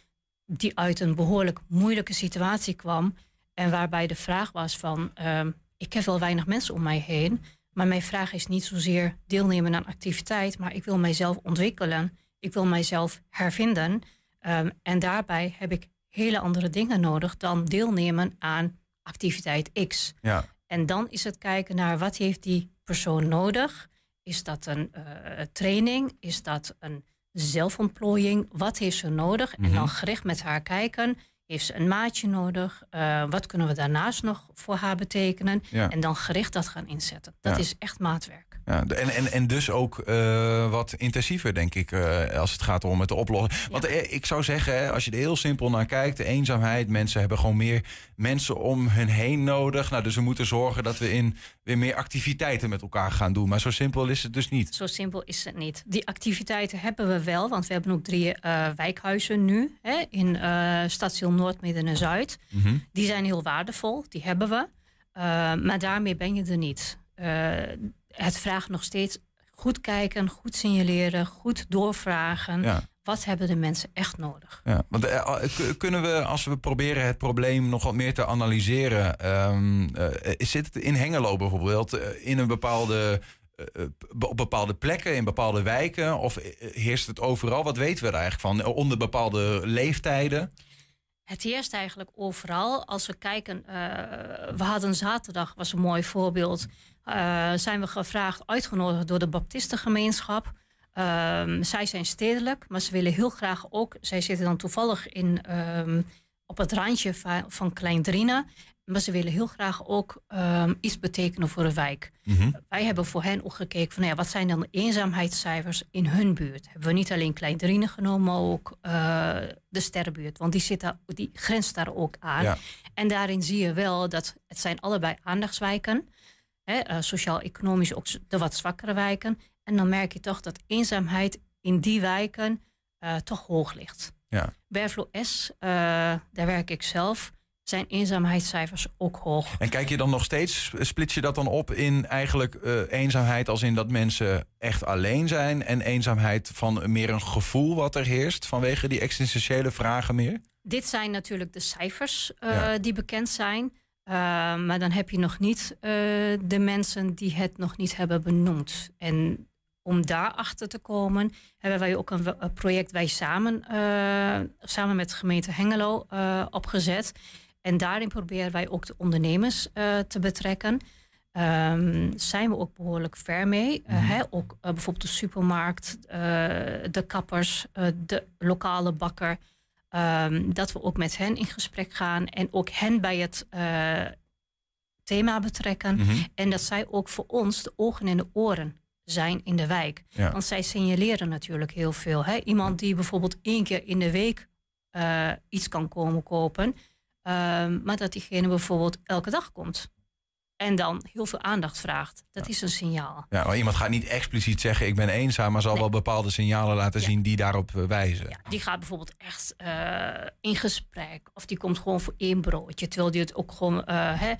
die uit een behoorlijk moeilijke situatie kwam. En waarbij de vraag was van, um, ik heb wel weinig mensen om mij heen. Maar mijn vraag is niet zozeer deelnemen aan activiteit, maar ik wil mijzelf ontwikkelen. Ik wil mijzelf hervinden. Um, en daarbij heb ik hele andere dingen nodig dan deelnemen aan activiteit X. Ja. En dan is het kijken naar wat heeft die persoon nodig. Is dat een uh, training? Is dat een zelfontplooiing? Wat heeft ze nodig? Mhm. En dan gericht met haar kijken. Heeft ze een maatje nodig? Uh, wat kunnen we daarnaast nog voor haar betekenen? Ja. En dan gericht dat gaan inzetten. Dat Ja. is echt maatwerk. Ja, en, en, en dus ook eh, wat intensiever, denk ik, eh, als het gaat om het oplossen. Want eh, ik zou zeggen, als je er heel simpel naar kijkt, de eenzaamheid, mensen hebben gewoon meer mensen om hun heen nodig. Nou, dus we moeten zorgen dat we in weer meer activiteiten met elkaar gaan doen. Maar zo simpel is het dus niet. Zo simpel is het niet. Die activiteiten hebben we wel, want we hebben ook drie uh, wijkhuizen nu hè, in uh, Stadsdeel Noord, Midden en Zuid. Mhm. Die zijn heel waardevol, die hebben we. Maar daarmee ben je er niet. Uh, het vraagt nog steeds goed kijken, goed signaleren, goed doorvragen. Ja. Wat hebben de mensen echt nodig? Ja, want uh, k- kunnen we, als we proberen het probleem nog wat meer te analyseren, um, uh, zit het in Hengelo bijvoorbeeld uh, in een bepaalde, op bepaalde plekken, in bepaalde wijken, of heerst het overal? Wat weten we er eigenlijk van? Onder bepaalde leeftijden? Het heerst eigenlijk overal. Als we kijken, we hadden zaterdag, was een mooi voorbeeld. Uh, zijn we gevraagd, uitgenodigd door de Baptistengemeenschap. Um, zij zijn stedelijk, maar ze willen heel graag ook. Zij zitten dan toevallig in, um, op het randje van, van Klein Drina. Maar ze willen heel graag ook um, iets betekenen voor de wijk. Mm -hmm. Wij hebben voor hen ook gekeken van nou ja, wat zijn dan de eenzaamheidscijfers in hun buurt. Hebben we niet alleen Klein Drina genomen, maar ook uh, de Sterrenbuurt. Want die, zit daar, die grenst daar ook aan. Ja. En daarin zie je wel dat het zijn allebei aandachtswijken. Uh, Sociaal-economisch ook de wat zwakkere wijken. En dan merk je toch dat eenzaamheid in die wijken uh, toch hoog ligt. Ja. Berflo S, uh, daar werk ik zelf, zijn eenzaamheidscijfers ook hoog. En kijk je dan nog steeds, splits je dat dan op in eigenlijk uh, eenzaamheid als in dat mensen echt alleen zijn en eenzaamheid van meer een gevoel wat er heerst vanwege die existentiële vragen meer? Dit zijn natuurlijk de cijfers ja. die bekend zijn. Uh, maar dan heb je nog niet uh, de mensen die het nog niet hebben benoemd. En om daarachter te komen, hebben wij ook een, een project wij samen, uh, samen met de gemeente Hengelo opgezet. En daarin proberen wij ook de ondernemers te betrekken. Um, zijn we ook behoorlijk ver mee. Mhm. hè? Ook bijvoorbeeld de supermarkt, de kappers, de lokale bakker. Um, dat we ook met hen in gesprek gaan en ook hen bij het uh, thema betrekken. Mhm. En dat zij ook voor ons de ogen en de oren zijn in de wijk. Ja. Want zij signaleren natuurlijk heel veel. Hè? Iemand die bijvoorbeeld één keer in de week uh, iets kan komen kopen, uh, maar dat diegene bijvoorbeeld elke dag komt. En dan heel veel aandacht vraagt. Dat is een signaal. Ja, maar iemand gaat niet expliciet zeggen ik ben eenzaam, maar zal Nee. wel bepaalde signalen laten Ja. zien die daarop eh, wijzen. Ja, die gaat bijvoorbeeld echt eh, in gesprek. Of die komt gewoon voor één broodje. Terwijl die het ook gewoon eh, hè,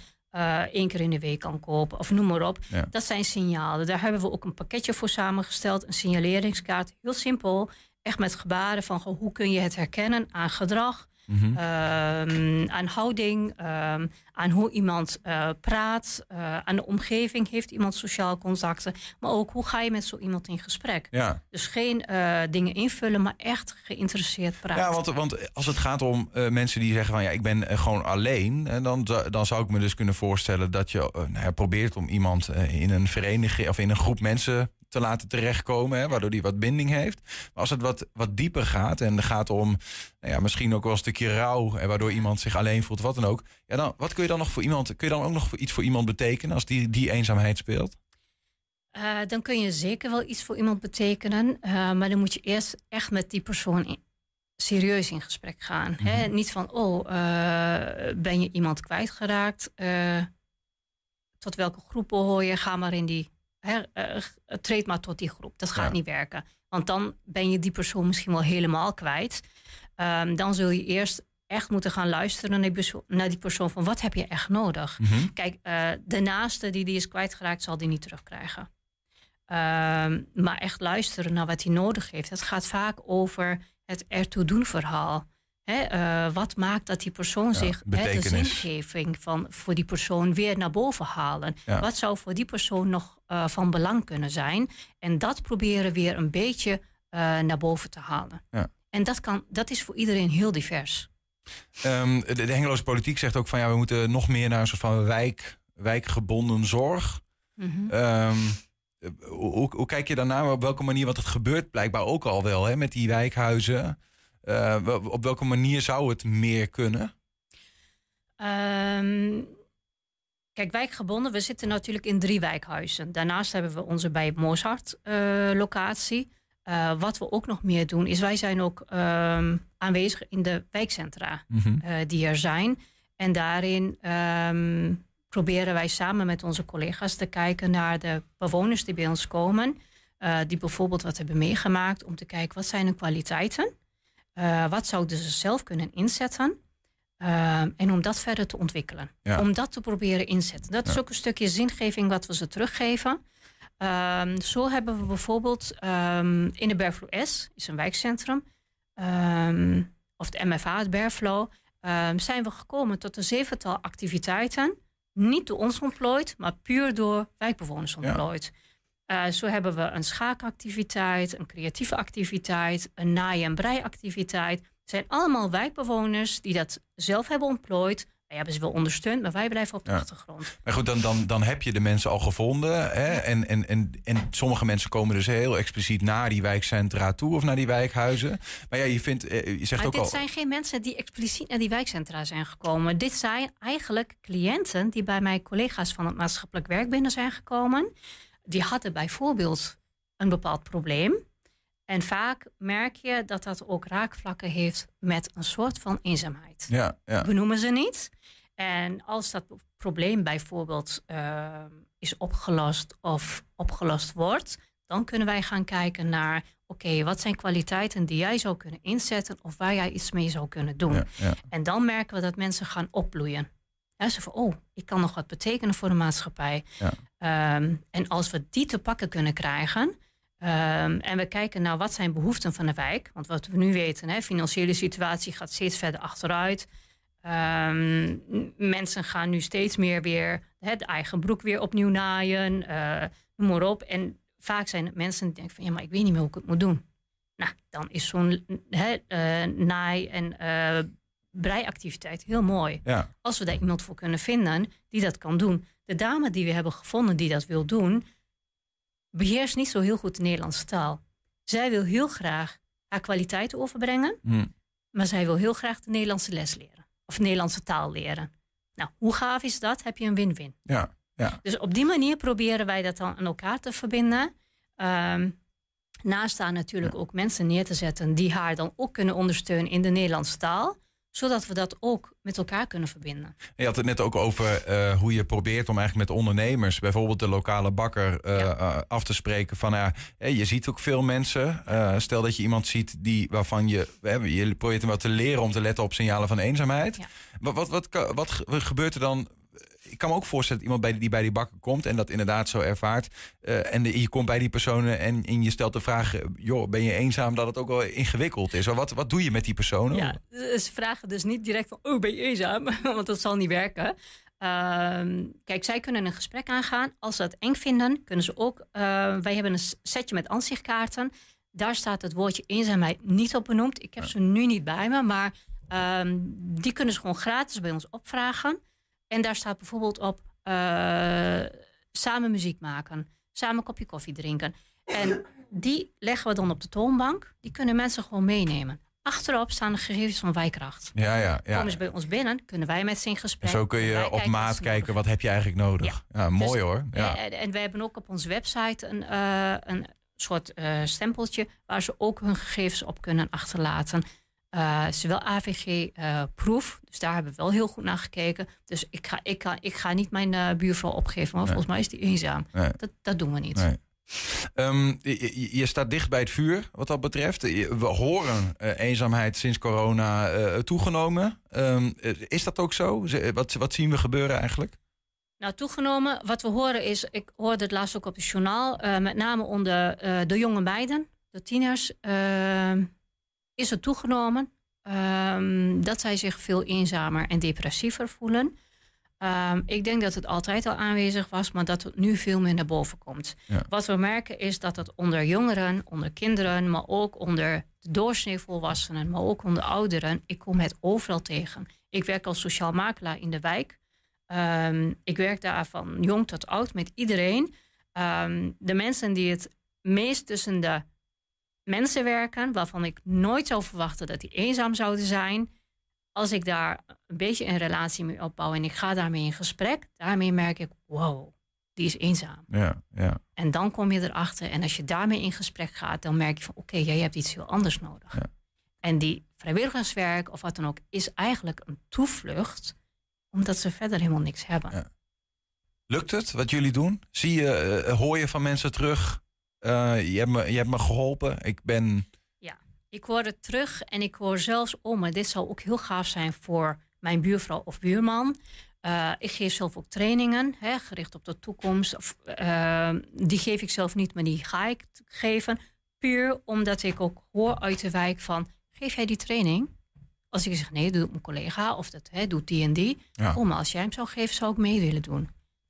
één keer in de week kan kopen. Of noem maar op. Ja. Dat zijn signalen. Daar hebben we ook een pakketje voor samengesteld. Een signaleringskaart. Heel simpel. Echt met gebaren van hoe kun je het herkennen aan gedrag. Mhm. ehm, aan houding, ehm, aan hoe iemand eh, praat, eh, aan de omgeving. Heeft iemand sociaal contacten? Maar ook hoe ga je met zo iemand in gesprek? Ja. Dus geen eh, dingen invullen, maar echt geïnteresseerd praten. Ja, want, want als het gaat om mensen die zeggen van ja, ik ben gewoon alleen, dan, dan zou ik me dus kunnen voorstellen dat je nou ja, probeert om iemand in een vereniging of in een groep mensen te laten terechtkomen, hè, waardoor die wat binding heeft. Maar als het wat, wat dieper gaat en er gaat om nou ja, misschien ook wel een stukje rouw, en waardoor iemand zich alleen voelt, wat dan ook. Ja, dan, wat kun je dan nog voor iemand, kun je dan ook nog voor iets voor iemand betekenen als die, die eenzaamheid speelt? Eh, dan kun je zeker wel iets voor iemand betekenen. eh, maar dan moet je eerst echt met die persoon in- serieus in gesprek gaan. hè? Niet van, oh, eh, ben je iemand kwijtgeraakt? Tot welke groep behoor je? Ga maar in die... Hè, eh, treed maar tot die groep. Dat gaat Ja. niet werken. Want dan ben je die persoon misschien wel helemaal kwijt. Ehm, dan zul je eerst echt moeten gaan luisteren naar die, perso- naar die persoon. Van wat heb je echt nodig? Kijk, eh, de naaste die die is kwijtgeraakt, zal die niet terugkrijgen. Ehm, maar echt luisteren naar wat hij nodig heeft. Het gaat vaak over het ertoe doen verhaal. Eh, wat maakt dat die persoon zich hè, de betekenis. zingeving van, voor die persoon weer naar boven halen? Ja. Wat zou voor die persoon nog eh, van belang kunnen zijn? En dat proberen weer een beetje eh, naar boven te halen. Ja. En dat, kan, dat is voor iedereen heel divers. Ehm, de, de Hengeloze politiek zegt ook van ja, we moeten nog meer naar een soort van wijk, wijkgebonden zorg. Mhm. Ehm, eh, hoe, hoe kijk je daarnaar? Op welke manier? Want het gebeurt blijkbaar ook al wel hè, met die wijkhuizen. Eh, op welke manier zou het meer kunnen? Ehm, kijk, wijkgebonden, we zitten natuurlijk in drie wijkhuizen. Daarnaast hebben we onze bij Mozart eh, locatie. Eh, wat we ook nog meer doen, is wij zijn ook ehm, aanwezig in de wijkcentra Mhm. die er zijn. En daarin ehm, proberen wij samen met onze collega's te kijken naar de bewoners die bij ons komen. die bijvoorbeeld wat hebben meegemaakt om te kijken wat zijn hun kwaliteiten. Uh, wat zouden ze zelf kunnen inzetten? Uh, en om dat verder te ontwikkelen. Ja. Om dat te proberen inzetten. Dat is ook een stukje zingeving wat we ze teruggeven. Um, zo hebben we bijvoorbeeld um, in de Berflo S, is een wijkcentrum, um, of de MFA, het Berflo, zijn we gekomen tot een zevental activiteiten. Niet door ons ontplooid, maar puur door wijkbewoners ontplooid. Ja. Uh, zo hebben we een schaakactiviteit, een creatieve activiteit, een naai- en breiactiviteit. Het zijn allemaal wijkbewoners die dat zelf hebben ontplooid. Wij hebben ze wel ondersteund, maar wij blijven op de ja. achtergrond. Maar goed, dan, dan, dan heb je de mensen al gevonden. Hè? En, en, en, en sommige mensen komen dus heel expliciet naar die wijkcentra toe of naar die wijkhuizen. Maar ja, je vindt, je zegt maar ook dit al. zijn geen mensen die expliciet naar die wijkcentra zijn gekomen. Dit zijn eigenlijk cliënten die bij mijn collega's van het maatschappelijk werk binnen zijn gekomen. Die hadden bijvoorbeeld een bepaald probleem. En vaak merk je dat dat ook raakvlakken heeft met een soort van eenzaamheid. Ja, ja. We noemen ze niet. En als dat probleem bijvoorbeeld uh, is opgelost of opgelost wordt, dan kunnen wij gaan kijken naar: oké, okay, wat zijn kwaliteiten die jij zou kunnen inzetten of waar jij iets mee zou kunnen doen. Ja, ja. En dan merken we dat mensen gaan opbloeien. Ze van, oh, ik kan nog wat betekenen voor de maatschappij. Ja. Um, en als we die te pakken kunnen krijgen, Um, en we kijken naar wat zijn behoeften van de wijk. Want wat we nu weten, hè, financiële situatie gaat steeds verder achteruit. Um, mensen gaan nu steeds meer weer hè, de eigen broek weer opnieuw naaien. Uh, noem maar op. En vaak zijn het mensen die denken van ja, maar ik weet niet meer hoe ik het moet doen. Nou, dan is zo'n uh, naai- en uh, breiactiviteit heel mooi. Ja. Als we daar iemand voor kunnen vinden die dat kan doen. De dame die we hebben gevonden die dat wil doen, beheerst niet zo heel goed de Nederlandse taal. Zij wil heel graag haar kwaliteiten overbrengen, hmm. maar zij wil heel graag de Nederlandse les leren. Of de Nederlandse taal leren. Nou, hoe gaaf is dat? Heb je een win-win. Ja, ja. Dus op die manier proberen wij dat dan aan elkaar te verbinden. Um, naast daar natuurlijk ja. ook mensen neer te zetten die haar dan ook kunnen ondersteunen in de Nederlandse taal. Zodat we dat ook met elkaar kunnen verbinden. Je had het net ook over eh, hoe je probeert om eigenlijk met ondernemers, bijvoorbeeld de lokale bakker, eh, Ja. eh, af te spreken van ja, je ziet ook veel mensen. stel dat je iemand ziet die waarvan je, je probeert hem wat te leren om te letten op signalen van eenzaamheid. Ja. Wat, wat, wat, gebeurt er dan? Ik kan me ook voorstellen dat iemand bij, die bij die bakker komt en dat inderdaad zo ervaart. eh, en de- je komt bij die personen en, en je stelt de vraag: eh, joh, ben je eenzaam? Dat het ook wel ingewikkeld is. Wat, wat doe je met die personen? Ja, ze vragen dus niet direct van, oh, ben je eenzaam? (laughs) Want dat zal niet werken. Ehm, kijk, zij kunnen een gesprek aangaan. Als ze het eng vinden, kunnen ze ook... eh, wij hebben een setje met ansichtkaarten. Daar staat het woordje eenzaamheid niet op benoemd. Ik heb ze nu niet bij me, maar ehm, die kunnen ze gewoon gratis bij ons opvragen. En daar staat bijvoorbeeld op eh, samen muziek maken, samen een kopje koffie drinken. En (laughs) die leggen we dan op de toonbank. Die kunnen mensen gewoon meenemen. Achterop staan de gegevens van Wijkracht. ja, ja. ja. Komen ze bij ons binnen, kunnen wij met ze in En gesprek. zo kun Wij je op kijken maat kijken, wat heb je eigenlijk nodig? Ja, mooi Dus, hoor. Ja. En, en we hebben ook op onze website een, eh, een soort eh, stempeltje waar ze ook hun gegevens op kunnen achterlaten. Eh zowel AVG-proef, dus daar hebben we wel heel goed naar gekeken. Dus ik ga, ik ga, ik ga niet mijn eh, buurvrouw opgeven, want Nee. volgens mij is die eenzaam. Nee. Dat, dat doen we niet. Nee. Ehm, je, staat dicht bij het vuur, wat dat betreft. We horen eh, eenzaamheid sinds corona eh, toegenomen. Ehm, eh, is dat ook zo? Wat, wat zien we gebeuren eigenlijk? Nou, toegenomen, wat we horen is, ik hoorde het laatst ook op het journaal, eh, met name onder eh, de jonge meiden, de tieners, eh, is het toegenomen ehm, dat zij zich veel eenzamer en depressiever voelen. Ehm, ik denk dat het altijd al aanwezig was, maar dat het nu veel meer naar boven komt. Ja. Wat we merken is dat het onder jongeren, onder kinderen, maar ook onder de doorsnee volwassenen, maar ook onder ouderen, ik kom het overal tegen. Ik werk als sociaal makelaar in de wijk. Ehm, ik werk daar van jong tot oud met iedereen. De mensen die het meest tussen de mensen werken, waarvan ik nooit zou verwachten dat die eenzaam zouden zijn. Als ik daar een beetje een relatie mee opbouw en ik ga daarmee in gesprek, daarmee merk ik, wow, die is eenzaam. Ja, ja. En dan kom je erachter en als je daarmee in gesprek gaat, dan merk je van, oké, jij hebt iets heel anders nodig. Ja. En die vrijwilligerswerk of wat dan ook, is eigenlijk een toevlucht, omdat ze verder helemaal niks hebben. Ja. Lukt het wat jullie doen? Zie je, eh, hoor je van mensen terug? Eh, je, hebt me, je hebt me geholpen. Ik ben. Ik hoor het terug en ik hoor zelfs, oh, maar dit zou ook heel gaaf zijn voor mijn buurvrouw of buurman. Eh, ik geef zelf ook trainingen, hè, gericht op de toekomst. Of, eh, die geef ik zelf niet, maar die ga ik geven. Puur omdat ik ook hoor uit de wijk van, geef jij die training? Als ik zeg, nee, doe het mijn collega of dat hè, doet die en die. Ja. Oh, maar als jij hem zou geven, zou ik mee willen doen.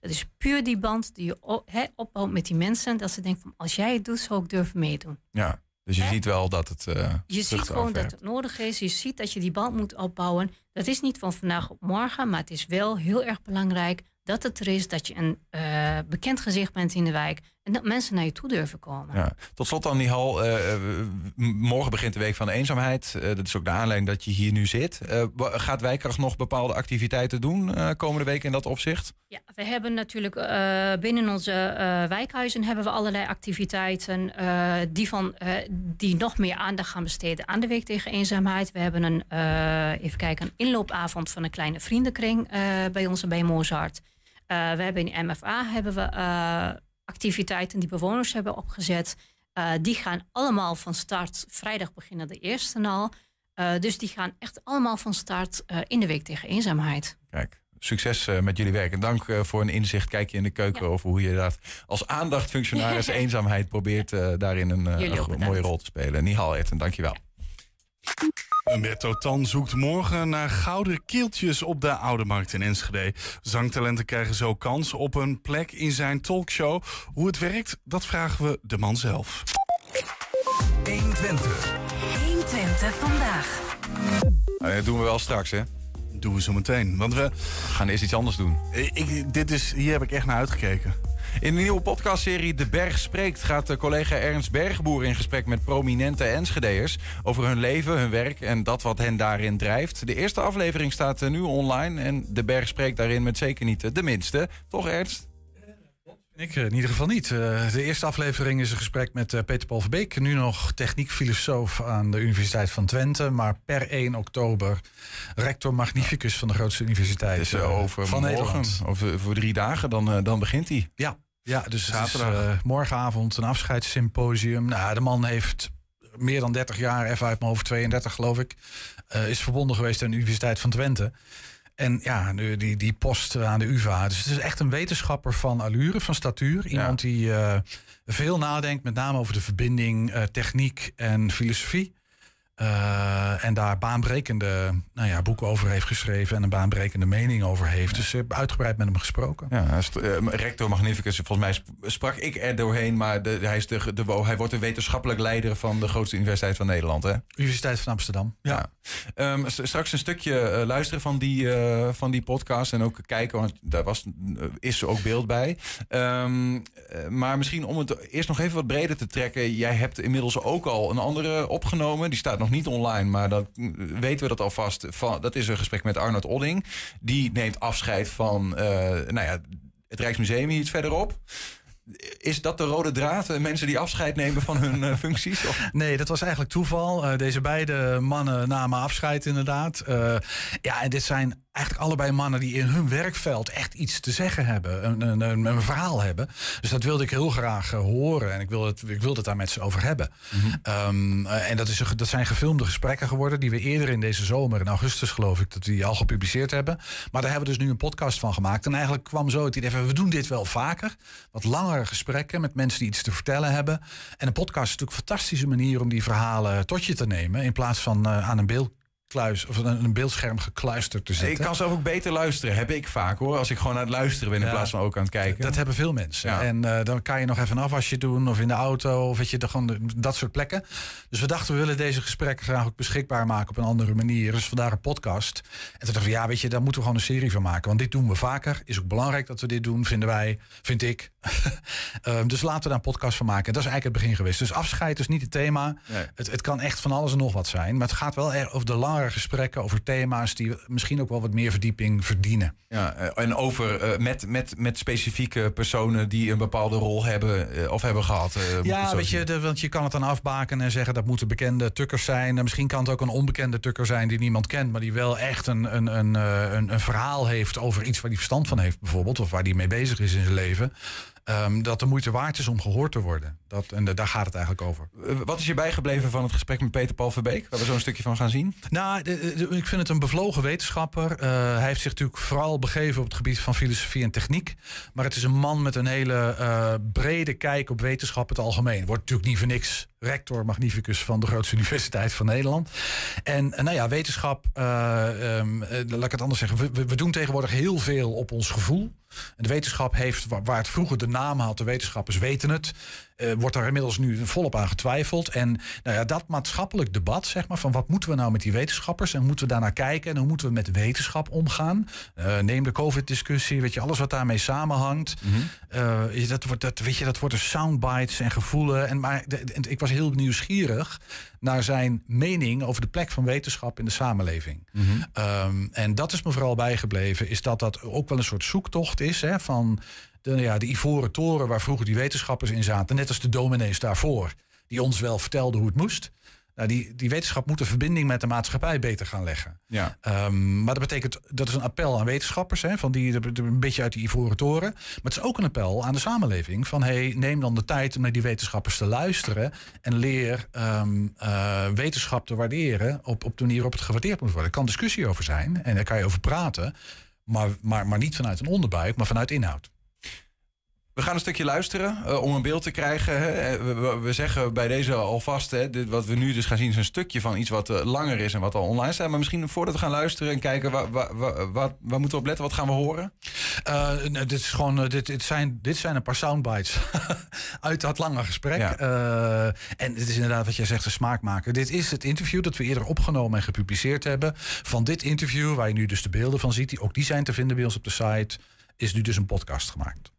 Dat is puur die band die je opbouwt met die mensen. Dat ze denken van, als jij het doet, zou ik durven meedoen. Ja. Dus je ziet wel dat het. eh, Je ziet gewoon dat het nodig is. Je ziet dat je die band moet opbouwen. Dat is niet van vandaag op morgen, maar het is wel heel erg belangrijk dat het er is, dat je een eh, bekend gezicht bent in de wijk en dat mensen naar je toe durven komen. Ja. Tot slot dan, Nihal. eh, eh, m- morgen begint de Week van de Eenzaamheid. Eh, dat is ook de aanleiding dat je hier nu zit. Eh, gaat Wijkracht nog bepaalde activiteiten doen eh, komende week in dat opzicht? Ja, we hebben natuurlijk eh, binnen onze eh, wijkhuizen hebben we allerlei activiteiten eh, die, van, eh, die nog meer aandacht gaan besteden aan de week tegen eenzaamheid. We hebben een, eh, even kijken, een inloopavond van een kleine vriendenkring eh, bij ons bij Mozart. Eh, we hebben in MFA hebben we eh, activiteiten die bewoners hebben opgezet. Eh, die gaan allemaal van start. Vrijdag beginnen de eerste al. Eh, dus die gaan echt allemaal van start eh, in de week tegen eenzaamheid. Kijk, succes met jullie werk. En dank voor een inzicht. Kijk je in de keuken Ja. over hoe je dat als aandachtfunctionaris (laughs) eenzaamheid probeert daarin een, een mooie rol te spelen. Nihal Etten, dankjewel. Umberto Tan zoekt morgen naar gouden kieltjes op de Oude Markt in Enschede. Zangtalenten krijgen zo kans op een plek in zijn talkshow. Hoe het werkt, dat vragen we de man zelf. 120 vandaag. Nou, dat doen we wel straks, hè? Doen we zo meteen. Want we, We gaan eerst iets anders doen. ik, dit is, hier heb ik echt naar uitgekeken. In de nieuwe podcastserie De Berg Spreekt gaat de collega Ernst Bergboer in gesprek met prominente Enschedeërs over hun leven, hun werk en dat wat hen daarin drijft. De eerste aflevering staat nu online en De Berg Spreekt daarin met zeker niet de minste. Toch Ernst? Ik in ieder geval niet. de eerste aflevering is een gesprek met Peter Paul Verbeek. Nu nog techniekfilosoof aan de Universiteit van Twente. Maar per 1 oktober rector magnificus van de grootste universiteit dus, over van morgen, Nederland. Over voor drie dagen, dan, dan begint hij. Ja, ja, dus Zaterdag. Is, morgenavond een afscheidssymposium. Nou, de man heeft meer dan 30 jaar, even uit mijn hoofd 32 geloof ik, is verbonden geweest aan de Universiteit van Twente. En ja, nu die, die post aan de UvA. Dus het is echt een wetenschapper van allure, van statuur. Iemand die uh, veel nadenkt, met name over de verbinding techniek en filosofie. Uh, en daar baanbrekende nou ja, boeken over heeft geschreven en een baanbrekende mening over heeft. Dus ik heb uitgebreid met hem gesproken. Ja, uh, rector Magnificus, volgens mij sprak ik er doorheen, maar de, hij, is de, de, hij wordt de wetenschappelijk leider van de grootste universiteit van Nederland. Hè? Universiteit van Amsterdam. Ja. ja. Um, straks een stukje uh, luisteren van die, uh, van die podcast en ook kijken, want daar was, is ook beeld bij. Um, maar misschien om het eerst nog even wat breder te trekken. Jij hebt inmiddels ook al een andere opgenomen. Die staat nog niet online, maar dan weten we dat alvast. Van, dat is een gesprek met Arnold Odding. Die neemt afscheid van uh, nou ja, het Rijksmuseum iets verderop. Is dat de rode draad? Mensen die afscheid nemen van hun uh, functies? Of? (laughs) Nee, dat was eigenlijk toeval. Deze beide mannen namen afscheid inderdaad. Ja, en dit zijn eigenlijk allebei mannen die in hun werkveld echt iets te zeggen hebben. Een, een, een verhaal hebben. Dus dat wilde ik heel graag uh, horen. En ik wilde, het, ik het daar met ze over hebben. Mm -hmm. um, uh, en dat, is, dat zijn gefilmde gesprekken geworden. Die we eerder in deze zomer, in augustus geloof ik, dat die al gepubliceerd hebben. Maar daar hebben we dus nu een podcast van gemaakt. En eigenlijk kwam zo het idee van, we doen dit wel vaker. Wat langere gesprekken met mensen die iets te vertellen hebben. En een podcast is natuurlijk een fantastische manier om die verhalen tot je te nemen. In plaats van uh, aan een beeld kluis, of een, een beeldscherm gekluisterd te zitten. Ik kan zelf ook beter luisteren, heb ik vaak hoor. Als ik gewoon aan het luisteren ben in plaats van ook aan het kijken. Dat hebben veel mensen. Ja. En uh, dan kan je nog even een afwasje doen of in de auto of weet je, gewoon dat soort plekken. Dus we dachten, we willen deze gesprekken graag ook beschikbaar maken op een andere manier. Dus vandaar een podcast. En toen dachten we, ja, weet je, daar moeten we gewoon een serie van maken. Want dit doen we vaker. Is ook belangrijk dat we dit doen, vinden wij, vind ik. um, (laughs) dus laten we daar een podcast van maken. En dat is eigenlijk het begin geweest. Dus afscheid is niet het thema. Nee. Het, het kan echt van alles en nog wat zijn. Maar het gaat wel over de lange gesprekken over thema's die misschien ook wel wat meer verdieping verdienen. Ja, en over uh, met, met, met specifieke personen die een bepaalde rol hebben uh, of hebben gehad. Uh, ja, weet je, de, want je kan het dan afbaken en zeggen dat moeten bekende tukkers zijn. En misschien kan het ook een onbekende tukker zijn die niemand kent, maar die wel echt een, een, een, een, een verhaal heeft over iets waar hij verstand van heeft, bijvoorbeeld, of waar hij mee bezig is in zijn leven. Um, dat de moeite waard is om gehoord te worden. Dat, en de, daar gaat het eigenlijk over. Wat is je bijgebleven van het gesprek met Peter Paul Verbeek? Waar we zo een stukje van gaan zien? Nou, de, ik vind het een bevlogen wetenschapper. Uh, hij heeft zich natuurlijk vooral begeven op het gebied van filosofie en techniek. Maar het is een man met een hele uh, brede kijk op wetenschap het algemeen. Wordt natuurlijk niet voor niks rector magnificus van de grootste (laughs) universiteit van Nederland. En nou ja, wetenschap, um, laat ik het anders zeggen. We, doen tegenwoordig heel veel op ons gevoel. En de wetenschap heeft, waar het vroeger de naam had, de wetenschappers weten het. Uh, wordt daar inmiddels nu volop aan getwijfeld. En nou ja, dat maatschappelijk debat, zeg maar, van wat moeten we nou met die wetenschappers en moeten we daarnaar kijken en hoe moeten we met wetenschap omgaan? Uh, neem de COVID-discussie, weet je, alles wat daarmee samenhangt. Mm -hmm. uh, dat, wordt, dat, weet je, dat wordt een soundbites en gevoelen. En, maar de, de, ik was heel nieuwsgierig naar zijn mening over de plek van wetenschap in de samenleving. Mm -hmm. um, en dat is me vooral bijgebleven, is dat dat ook wel een soort zoektocht is hè, van de, ja, de ivoren toren waar vroeger die wetenschappers in zaten, net als de dominees daarvoor, die ons wel vertelden hoe het moest. Nou, die, die wetenschap moet de verbinding met de maatschappij beter gaan leggen. Ja. Um, maar dat betekent, dat is een appel aan wetenschappers, hè, van die, de, de, een beetje uit die ivoren toren. Maar het is ook een appel aan de samenleving. Van hey, neem dan de tijd om naar die wetenschappers te luisteren. En leer um, uh, wetenschap te waarderen op, op de manier waarop het gewaardeerd moet worden. Er kan discussie over zijn en daar kan je over praten. Maar, maar, maar niet vanuit een onderbuik, maar vanuit inhoud. We gaan een stukje luisteren uh, om een beeld te krijgen. Hè. We, we, we, zeggen bij deze alvast, hè, dit, wat we nu dus gaan zien, is een stukje van iets wat uh, langer is en wat al online staat. Maar misschien voordat we gaan luisteren en kijken, waar, waar, waar, waar moeten we op letten? Wat gaan we horen? Uh, dit, is gewoon, dit, dit, zijn, dit zijn een paar soundbites (laughs) uit dat lange gesprek. Ja. en het is inderdaad wat jij zegt, een smaakmaker. Dit is het interview dat we eerder opgenomen en gepubliceerd hebben. Van dit interview, waar je nu dus de beelden van ziet, die, ook die zijn te vinden bij ons op de site, is nu dus een podcast gemaakt.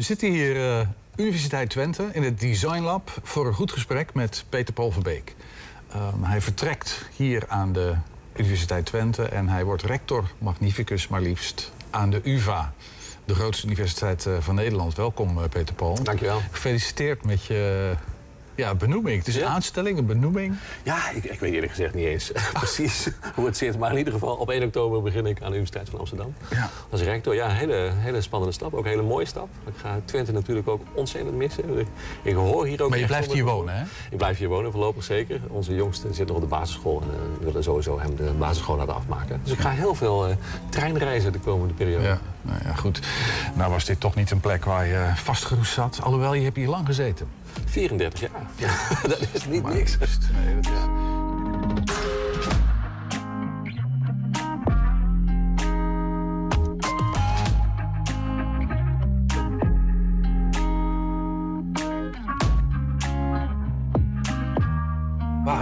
We zitten hier uh, Universiteit Twente in het Design Lab voor een goed gesprek met Peter Paul Verbeek. Um, hij vertrekt hier aan de Universiteit Twente en hij wordt rector magnificus maar liefst aan de UvA. De grootste universiteit uh, van Nederland. Welkom uh, Peter Paul. Dankjewel. Gefeliciteerd met je ja, benoeming. Het is een aanstelling, een benoeming. Ja, ik, ik weet eerlijk gezegd niet eens (laughs) precies hoe het zit. Maar in ieder geval, op 1 oktober begin ik aan de Universiteit van Amsterdam. Ja. Als rector. Ja, een hele, hele spannende stap. Ook een hele mooie stap. Ik ga Twente natuurlijk ook ontzettend missen. Ik, ik hoor hier ook... Maar je blijft hier wonen, hè? Ik blijf hier wonen, voorlopig zeker. Onze jongste zit nog op de basisschool. En uh, we willen sowieso hem de basisschool laten afmaken. Dus ik ga heel veel uh, treinreizen de komende periode. Ja, nou ja, goed. Nou was dit toch niet een plek waar je vastgeroest zat. Alhoewel, je hebt hier lang gezeten. 34 jaar. Ja, (laughs) dat is niet niks. Nee, dat is...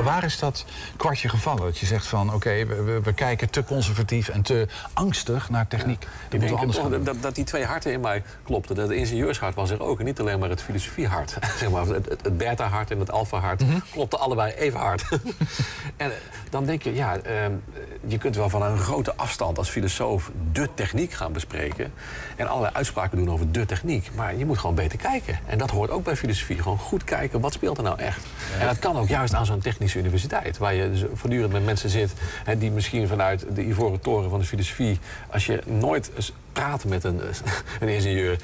Waar, is dat kwartje gevallen? Dat je zegt van oké, we, we, kijken te conservatief en te angstig naar techniek. Ja, ik denk anders dat, dat, dat, die twee harten in mij klopten. Dat ingenieurshart was er ook. En niet alleen maar het filosofiehart. (laughs) zeg maar, het, het beta-hart en het alfa-hart mm -hmm. klopten allebei even hard. (laughs) en dan denk je, ja, uh, je kunt wel van een grote afstand als filosoof de techniek gaan bespreken. En allerlei uitspraken doen over de techniek. Maar je moet gewoon beter kijken. En dat hoort ook bij filosofie. Gewoon goed kijken, wat speelt er nou echt? En dat kan ook juist aan zo'n technische universiteit. Waar je dus voortdurend met mensen zit hè, die misschien vanuit de ivoren toren van de filosofie... als je nooit praten met een, (laughs) een ingenieur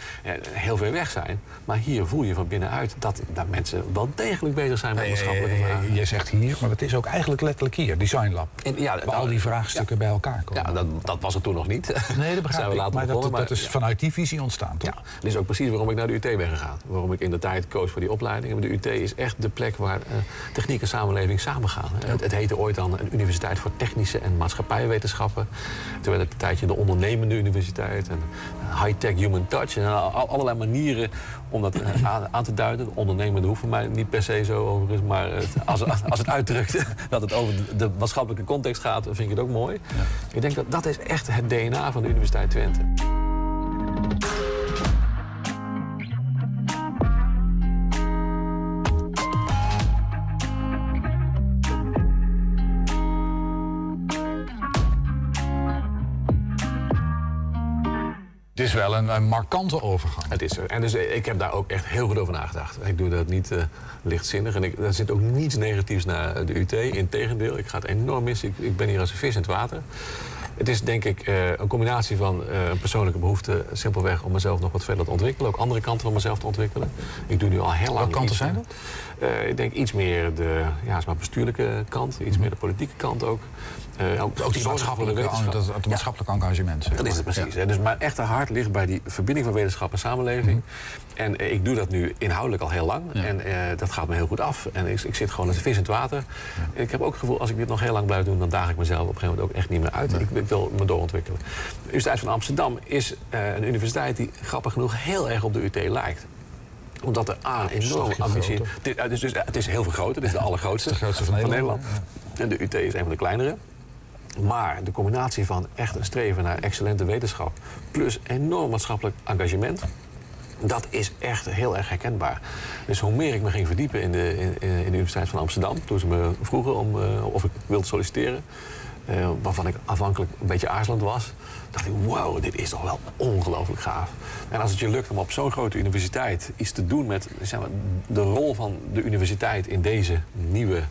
heel ver weg zijn. Maar hier voel je van binnenuit dat, dat mensen wel degelijk bezig zijn met maatschappelijke vragen. Je zegt hier, maar het is ook eigenlijk letterlijk hier, Design Lab. En, ja, waar al die vraagstukken bij elkaar komen. Ja, dat, dat was het toen nog niet. Nee, dat (laughs) begrijp ik. Maar, dat, dat is vanuit die visie ontstaan, toch? Ja, dat is ook precies waarom ik naar de UT ben gegaan. Waarom ik in de tijd koos voor die opleiding. De UT is echt de plek waar uh, techniek en samenleving samengaan. Het, het heette ooit dan een universiteit voor technische en maatschappijwetenschappen. Toen werd het een tijdje de ondernemende universiteit en high-tech human touch. En allerlei manieren om dat aan, te duiden. Ondernemen hoeft voor mij niet per se zo overigens. Maar het, als, als het uitdrukt (laughs) dat het over de maatschappelijke context gaat, vind ik het ook mooi. Ja. Ik denk dat dat is echt het DNA van de Universiteit Twente. Het is wel een, een, markante overgang. Het is er. En dus ik heb daar ook echt heel goed over nagedacht. Ik doe dat niet uh, lichtzinnig. En ik, er zit ook niets negatiefs naar de UT. Integendeel, ik ga het enorm missen. Ik, ik ben hier als een vis in het water. Het is denk ik uh, een combinatie van uh, een persoonlijke behoefte... simpelweg om mezelf nog wat verder te ontwikkelen. Ook andere kanten van mezelf te ontwikkelen. Ik doe nu al heel lang... Welke kanten zijn dat? Uh, ik denk iets meer de ja, maar bestuurlijke kant. Iets meer de politieke kant ook. Uh, ook, ook die maatschappelijke, dat, het ja. engagement. Dat is het precies. Ja. Dus mijn echte hart ligt bij die verbinding van wetenschap en samenleving. Mm -hmm. En uh, ik doe dat nu inhoudelijk al heel lang. Ja. En uh, dat gaat me heel goed af. En ik, ik zit gewoon als een vis in het water. En ik heb ook het gevoel, als ik dit nog heel lang blijf doen... dan daag ik mezelf op een gegeven moment ook echt niet meer uit. Ik, ik, wil me doorontwikkelen. De Universiteit van Amsterdam is een universiteit... die grappig genoeg heel erg op de UT lijkt omdat er A, een enorme ambitie... Het is, dus, het is heel veel groter. Het is de allergrootste de grootste van Nederland. Van Nederland. En de UT is een van de kleinere. Maar de combinatie van echt een streven naar excellente wetenschap... plus enorm maatschappelijk engagement... dat is echt heel erg herkenbaar. Dus hoe meer ik me ging verdiepen in de, in, in de Universiteit van Amsterdam... toen ze me vroegen om, uh, of ik wilde solliciteren... Uh, waarvan ik afhankelijk een beetje aarzelend was... dacht ik, wow, dit is toch wel ongelooflijk gaaf. En als het je lukt om op zo'n grote universiteit iets te doen met zeg maar, de rol van de universiteit in deze nieuwe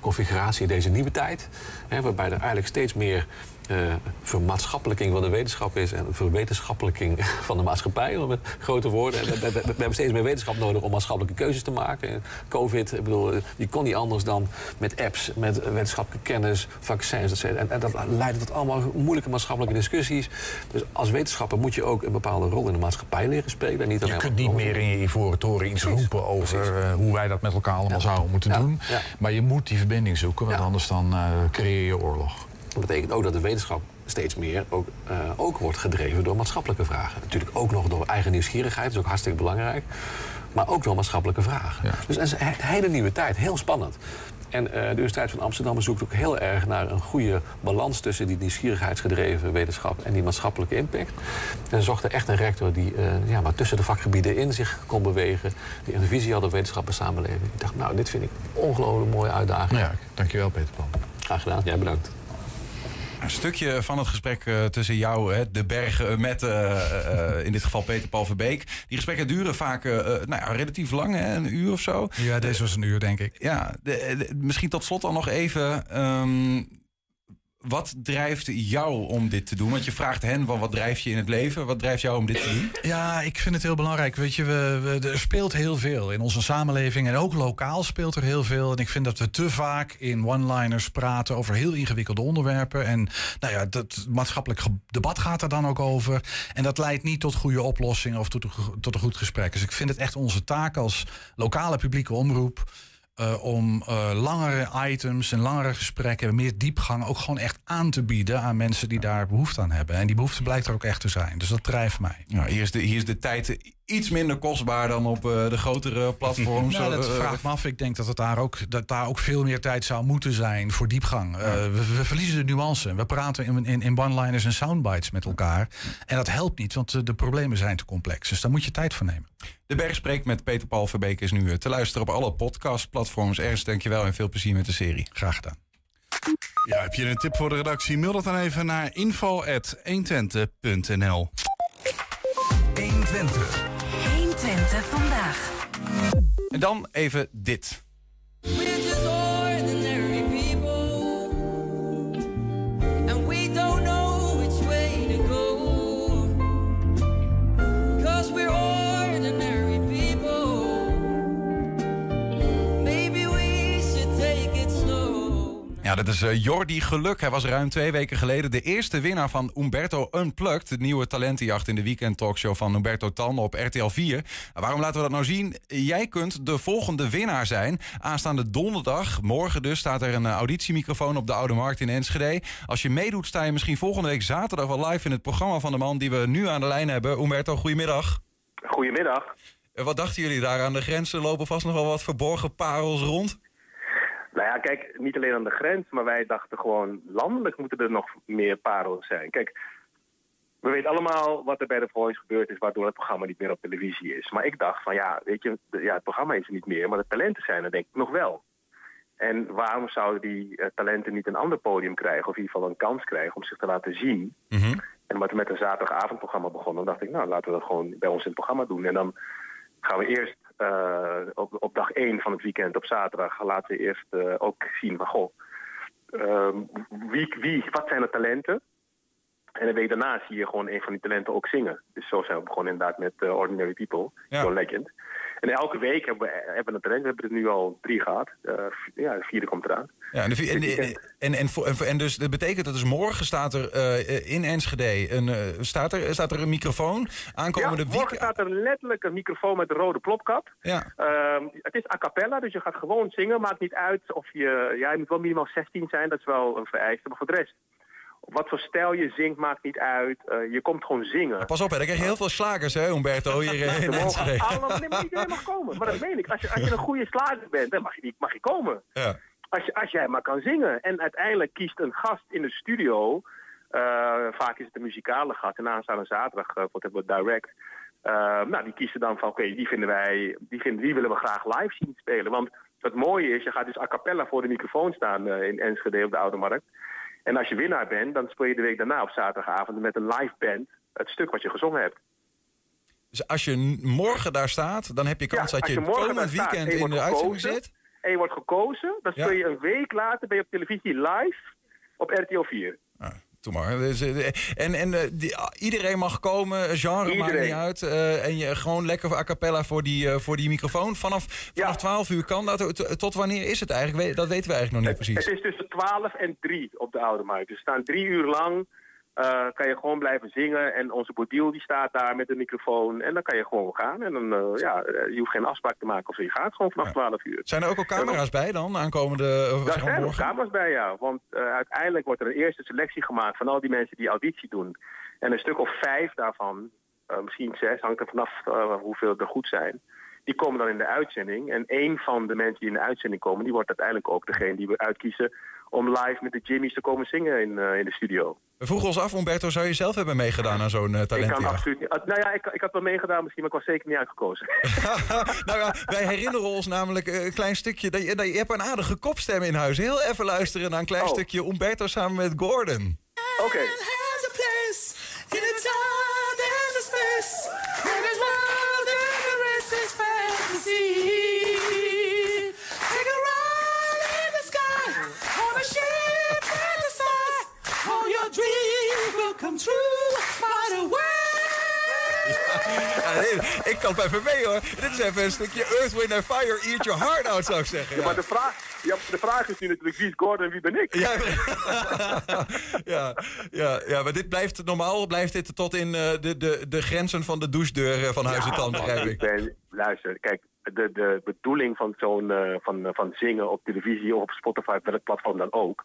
configuratie, in deze nieuwe tijd, hè, waarbij er eigenlijk steeds meer uh, vermaatschappelijking van de wetenschap is en verwetenschappelijking (laughs) van de maatschappij, met grote woorden. We, we, we, hebben steeds meer wetenschap nodig om maatschappelijke keuzes te maken. Covid, ik bedoel, je kon niet anders dan met apps, met wetenschappelijke kennis, vaccins, etc. En, en dat leidt tot allemaal moeilijke maatschappelijke discussies. Dus als wetenschapper moet je ook een bepaalde rol in de maatschappij leren spelen. Niet je kunt niet meer in je ivoren toren iets roepen over uh, hoe wij dat met elkaar allemaal ja. zouden moeten ja. doen. Ja. Maar je moet die verbinding zoeken, want anders dan uh, creëer je oorlog. Dat betekent ook dat de wetenschap steeds meer ook, uh, ook wordt gedreven door maatschappelijke vragen. Natuurlijk ook nog door eigen nieuwsgierigheid, dat is ook hartstikke belangrijk. maar ook wel maatschappelijke vragen. Dus het is een hele nieuwe tijd, heel spannend. En uh, de Universiteit van Amsterdam zoekt ook heel erg naar een goede balans tussen die nieuwsgierigheidsgedreven wetenschap en die maatschappelijke impact. En ze zochten echt een rector die uh, ja, maar tussen de vakgebieden in zich kon bewegen, die een visie had op wetenschap en samenleving. Ik dacht, nou, dit vind ik een ongelooflijk mooie uitdaging. Ja, dankjewel Peter Pan. Graag gedaan, jij bedankt. Een stukje van het gesprek uh, tussen jou, hè, de bergen, met uh, uh, in dit geval Peter Paul Verbeek. Die gesprekken duren vaak nou ja, relatief lang, hè, een uur of zo. Ja, deze was een uur, denk ik. Ja, de, de, misschien tot slot al nog even. Um, wat drijft jou om dit te doen? Want je vraagt hen van wat drijft je in het leven? Wat drijft jou om dit te doen? Ja, ik vind het heel belangrijk. Weet je, we, we, er speelt heel veel in onze samenleving. En ook lokaal speelt er heel veel. En ik vind dat we te vaak in one-liners praten over heel ingewikkelde onderwerpen. En nou ja, dat maatschappelijk debat gaat er dan ook over. En dat leidt niet tot goede oplossingen of tot, tot een goed gesprek. Dus ik vind het echt onze taak als lokale publieke omroep uh, om uh, langere items en langere gesprekken, meer diepgang ook gewoon echt aan te bieden aan mensen die daar behoefte aan hebben. En die behoefte blijkt er ook echt te zijn. Dus dat drijft mij. Ja, hier, is de, hier is de tijd iets minder kostbaar dan op uh, de grotere (laughs) platforms. nou, dat vraagt me af. Ik denk dat, het daar, ook, dat daar ook veel meer tijd zou moeten zijn voor diepgang. Ja. We, we, verliezen de nuance. We praten in, in, in one-liners en soundbites met elkaar. En dat helpt niet, want de problemen zijn te complex. Dus daar moet je tijd voor nemen. De Berg spreekt met Peter Paul Verbeek is nu te luisteren op alle podcastplatforms. Ergens dankjewel en veel plezier met de serie. Graag gedaan. Ja, heb je een tip voor de redactie? Mail dat dan even naar info.120.nl 120. 120 vandaag. En dan even dit. Ja, dat is uh, Jordi Geluk. Hij was ruim twee weken geleden de eerste winnaar van Umberto Unplugged. De nieuwe talentenjacht in de weekend talkshow van Umberto Tan op RTL 4. Nou, waarom laten we dat nou zien? Jij kunt de volgende winnaar zijn. Aanstaande donderdag, morgen dus, staat er een uh, auditiemicrofoon op de Oude Markt in Enschede. Als je meedoet, sta je misschien volgende week zaterdag wel live in het programma van de man die we nu aan de lijn hebben. Umberto, goedemiddag. Goedemiddag. Uh, wat dachten jullie daar aan de grenzen? Lopen vast nog wel wat verborgen parels rond? Nou ja, kijk, niet alleen aan de grens, maar wij dachten gewoon landelijk moeten er nog meer parels zijn. Kijk, we weten allemaal wat er bij The Voice gebeurd is, waardoor het programma niet meer op televisie is. Maar ik dacht van ja, weet je, ja, het programma is er niet meer, maar de talenten zijn er denk ik nog wel. En waarom zouden die uh, talenten niet een ander podium krijgen, of in ieder geval een kans krijgen om zich te laten zien? Mm -hmm. En omdat we met een zaterdagavondprogramma begonnen, dacht ik, nou laten we dat gewoon bij ons in het programma doen. En dan gaan we eerst uh, op, op dag 1 van het weekend op zaterdag laten we eerst uh, ook zien van goh, uh, wie, wie, wat zijn de talenten? En de week daarna zie je gewoon een van die talenten ook zingen. Dus zo zijn we begonnen inderdaad met uh, Ordinary People, ja. John Legend. En elke week hebben we, hebben een talent. We hebben er nu al drie gehad. Uh, ja, de vierde komt eraan. Ja, en, de, en, en, en, en, dus dat betekent dat dus morgen staat er uh, in Enschede een, uh, staat er, staat er een microfoon aankomende ja, morgen staat er letterlijk een microfoon met een rode plopkap. Ja. Uh, het is a cappella, dus je gaat gewoon zingen. Maakt niet uit of je... Ja, je moet wel minimaal 16 zijn, dat is wel een vereiste. Maar voor de rest wat voor stijl je zingt maakt niet uit. Uh, je komt gewoon zingen. Pas op, hè, dan krijg je heel veel slagers, hè, Humberto, hier in (laughs) Enschede. Allemaal, nee, maar iedereen mag komen. Maar dat meen ik. Als je, als je een goede slager bent, dan mag je, mag je komen. Ja. Als, je, als jij maar kan zingen. En uiteindelijk kiest een gast in de studio... Uh, vaak is het een muzikale gast. En aanstaande zaterdag uh, wat hebben we direct... nou, die kiezen dan van, oké, okay, die vinden wij... Die, vinden, die willen we graag live zien spelen. Want het mooie is, je gaat dus a cappella voor de microfoon staan... in Enschede op de Oude Markt. En als je winnaar bent, dan speel je de week daarna op zaterdagavond met een live band het stuk wat je gezongen hebt. Dus als je morgen daar staat, dan heb je kans ja, dat je, je komend weekend in de uitzending zit? En je wordt gekozen, dan speel je een week later ben je op televisie live op RTL 4. Ah, Doe maar. En, en die, iedereen mag komen, genre iedereen. maakt niet uit. Uh, en je gewoon lekker a cappella voor die, uh, voor die microfoon. Vanaf, vanaf ja. 12 uur kan dat. Tot wanneer is het eigenlijk? Dat weten we eigenlijk nog niet het, precies. Het is tussen 12 en 3 op de Oude Markt. Dus we staan drie uur lang. Uh, kan je gewoon blijven zingen. En onze bodiel die staat daar met de microfoon. En dan kan je gewoon gaan. En dan, uh, ja, je hoeft geen afspraak te maken of je gaat gewoon vanaf ja. 12 uur. Zijn er ook al camera's bij dan, aankomende uh, Daar zijn ook camera's bij, ja. Want uiteindelijk wordt er een eerste selectie gemaakt van al die mensen die auditie doen. En een stuk of vijf daarvan, misschien zes, hangt er vanaf hoeveel er goed zijn. Die komen dan in de uitzending. En een van de mensen die in de uitzending komen, die wordt uiteindelijk ook degene die we uitkiezen om live met de Jimmy's te komen zingen in, eh, in de studio. We vroegen ons af, Umberto, zou je zelf hebben meegedaan aan zo'n uh, Ik kan absoluut niet. ah, Nou ja, ik, ik had wel meegedaan misschien, maar ik was zeker niet uitgekozen. (laughs) nou ja, wij herinneren ons namelijk eh, een klein stukje. Dat je, dat je hebt een aadige kopstem in huis. Heel even luisteren naar een klein Oh. stukje Umberto samen met Gordon. Oké. Ja, nee, ik kan het even mee hoor. Dit is even een stukje Earth, Wind and Fire, Eat Your Heart Out zou ik zeggen. Ja, Ja. maar de vraag, ja, de vraag is nu natuurlijk wie is Gordon en wie ben ik? Ja, (laughs) ja, ja, ja, maar dit blijft normaal, blijft dit tot in eh, de, de, de grenzen van de douchedeur eh, van Huis en Tand, begrijp ik. ben, luister, kijk, de, de bedoeling van zo'n eh, van, van zingen op televisie of op Spotify, welk platform dan ook,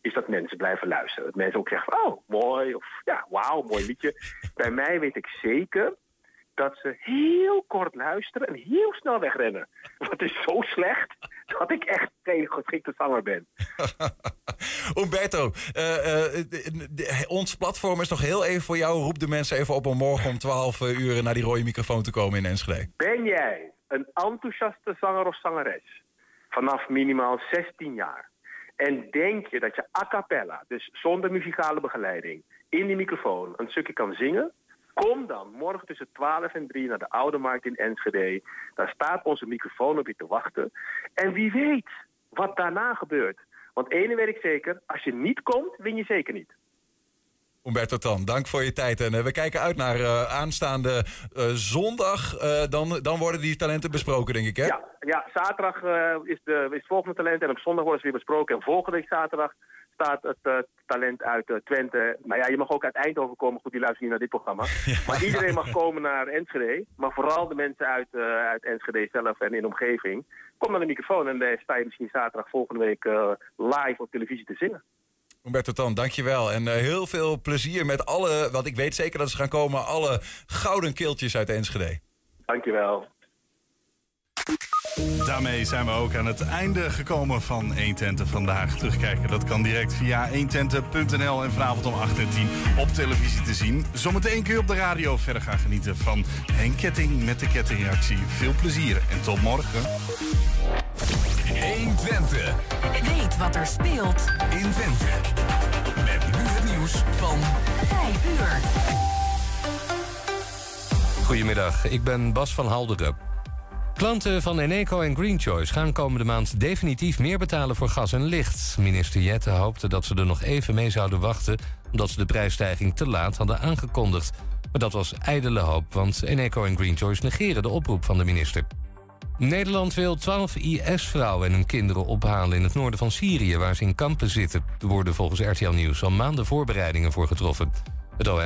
is dat mensen blijven luisteren. Dat mensen ook zeggen van, oh, mooi, of ja, wauw, mooi liedje. (laughs) Bij mij weet ik zeker dat ze heel kort luisteren en heel snel wegrennen. (laughs) Dat is zo slecht dat ik echt geen geschikte zanger ben. (laughs) Umberto, eh, eh, de- ons platform is nog heel even voor jou. Roep de mensen even op om morgen om 12 uur naar die rode microfoon te komen in Enschede. Ben jij een enthousiaste zanger of zangeres vanaf minimaal 16 jaar? En denk je dat je a cappella, dus zonder muzikale begeleiding, in die microfoon een stukje kan zingen? Kom dan morgen tussen 12 en 3 naar de Oude Markt in Enschede. Daar staat onze microfoon op je te wachten. En wie weet wat daarna gebeurt. Want ene weet ik zeker, als je niet komt, win je zeker niet. Umberto Tan, dank voor je tijd. En eh, we kijken uit naar eh, aanstaande eh, zondag. Dan, dan worden die talenten besproken, denk ik, hè? Ja, ja zaterdag is, de, is het volgende talent en op zondag wordt het weer besproken. En volgende week zaterdag staat het talent uit Twente. Maar ja, je mag ook uit Eindhoven komen. Goed, die luisteren niet naar dit programma. (laughs) Maar iedereen mag komen naar Enschede. Maar vooral de mensen uit, uit Enschede zelf en in de omgeving. Kom naar de microfoon en dan sta je misschien zaterdag volgende week live op televisie te zingen. Umberto Tan, dankjewel. En eh, heel veel plezier met alle, want ik weet zeker dat ze gaan komen, alle gouden keeltjes uit Enschede. Dankjewel. Daarmee zijn we ook aan het einde gekomen van 120 vandaag. Terugkijken, dat kan direct via 120.nl en vanavond om 8 en 10 op televisie te zien. Zometeen kun je op de radio verder gaan genieten van Henk Ketting met de kettingreactie. Veel plezier en tot morgen. 120. Weet wat er speelt in Twente. Met nu het nieuws van 5 uur. Goedemiddag, ik ben Bas van Halderen. Klanten van Eneco en Green Choice gaan komende maand definitief meer betalen voor gas en licht. Minister Jette hoopte dat ze er nog even mee zouden wachten, omdat ze de prijsstijging te laat hadden aangekondigd. Maar dat was ijdele hoop, want Eneco en Green Choice negeren de oproep van de minister. Nederland wil 12 IS-vrouwen en hun kinderen ophalen in het noorden van Syrië, waar ze in kampen zitten. Er worden volgens RTL Nieuws al maanden voorbereidingen voor getroffen. Het OM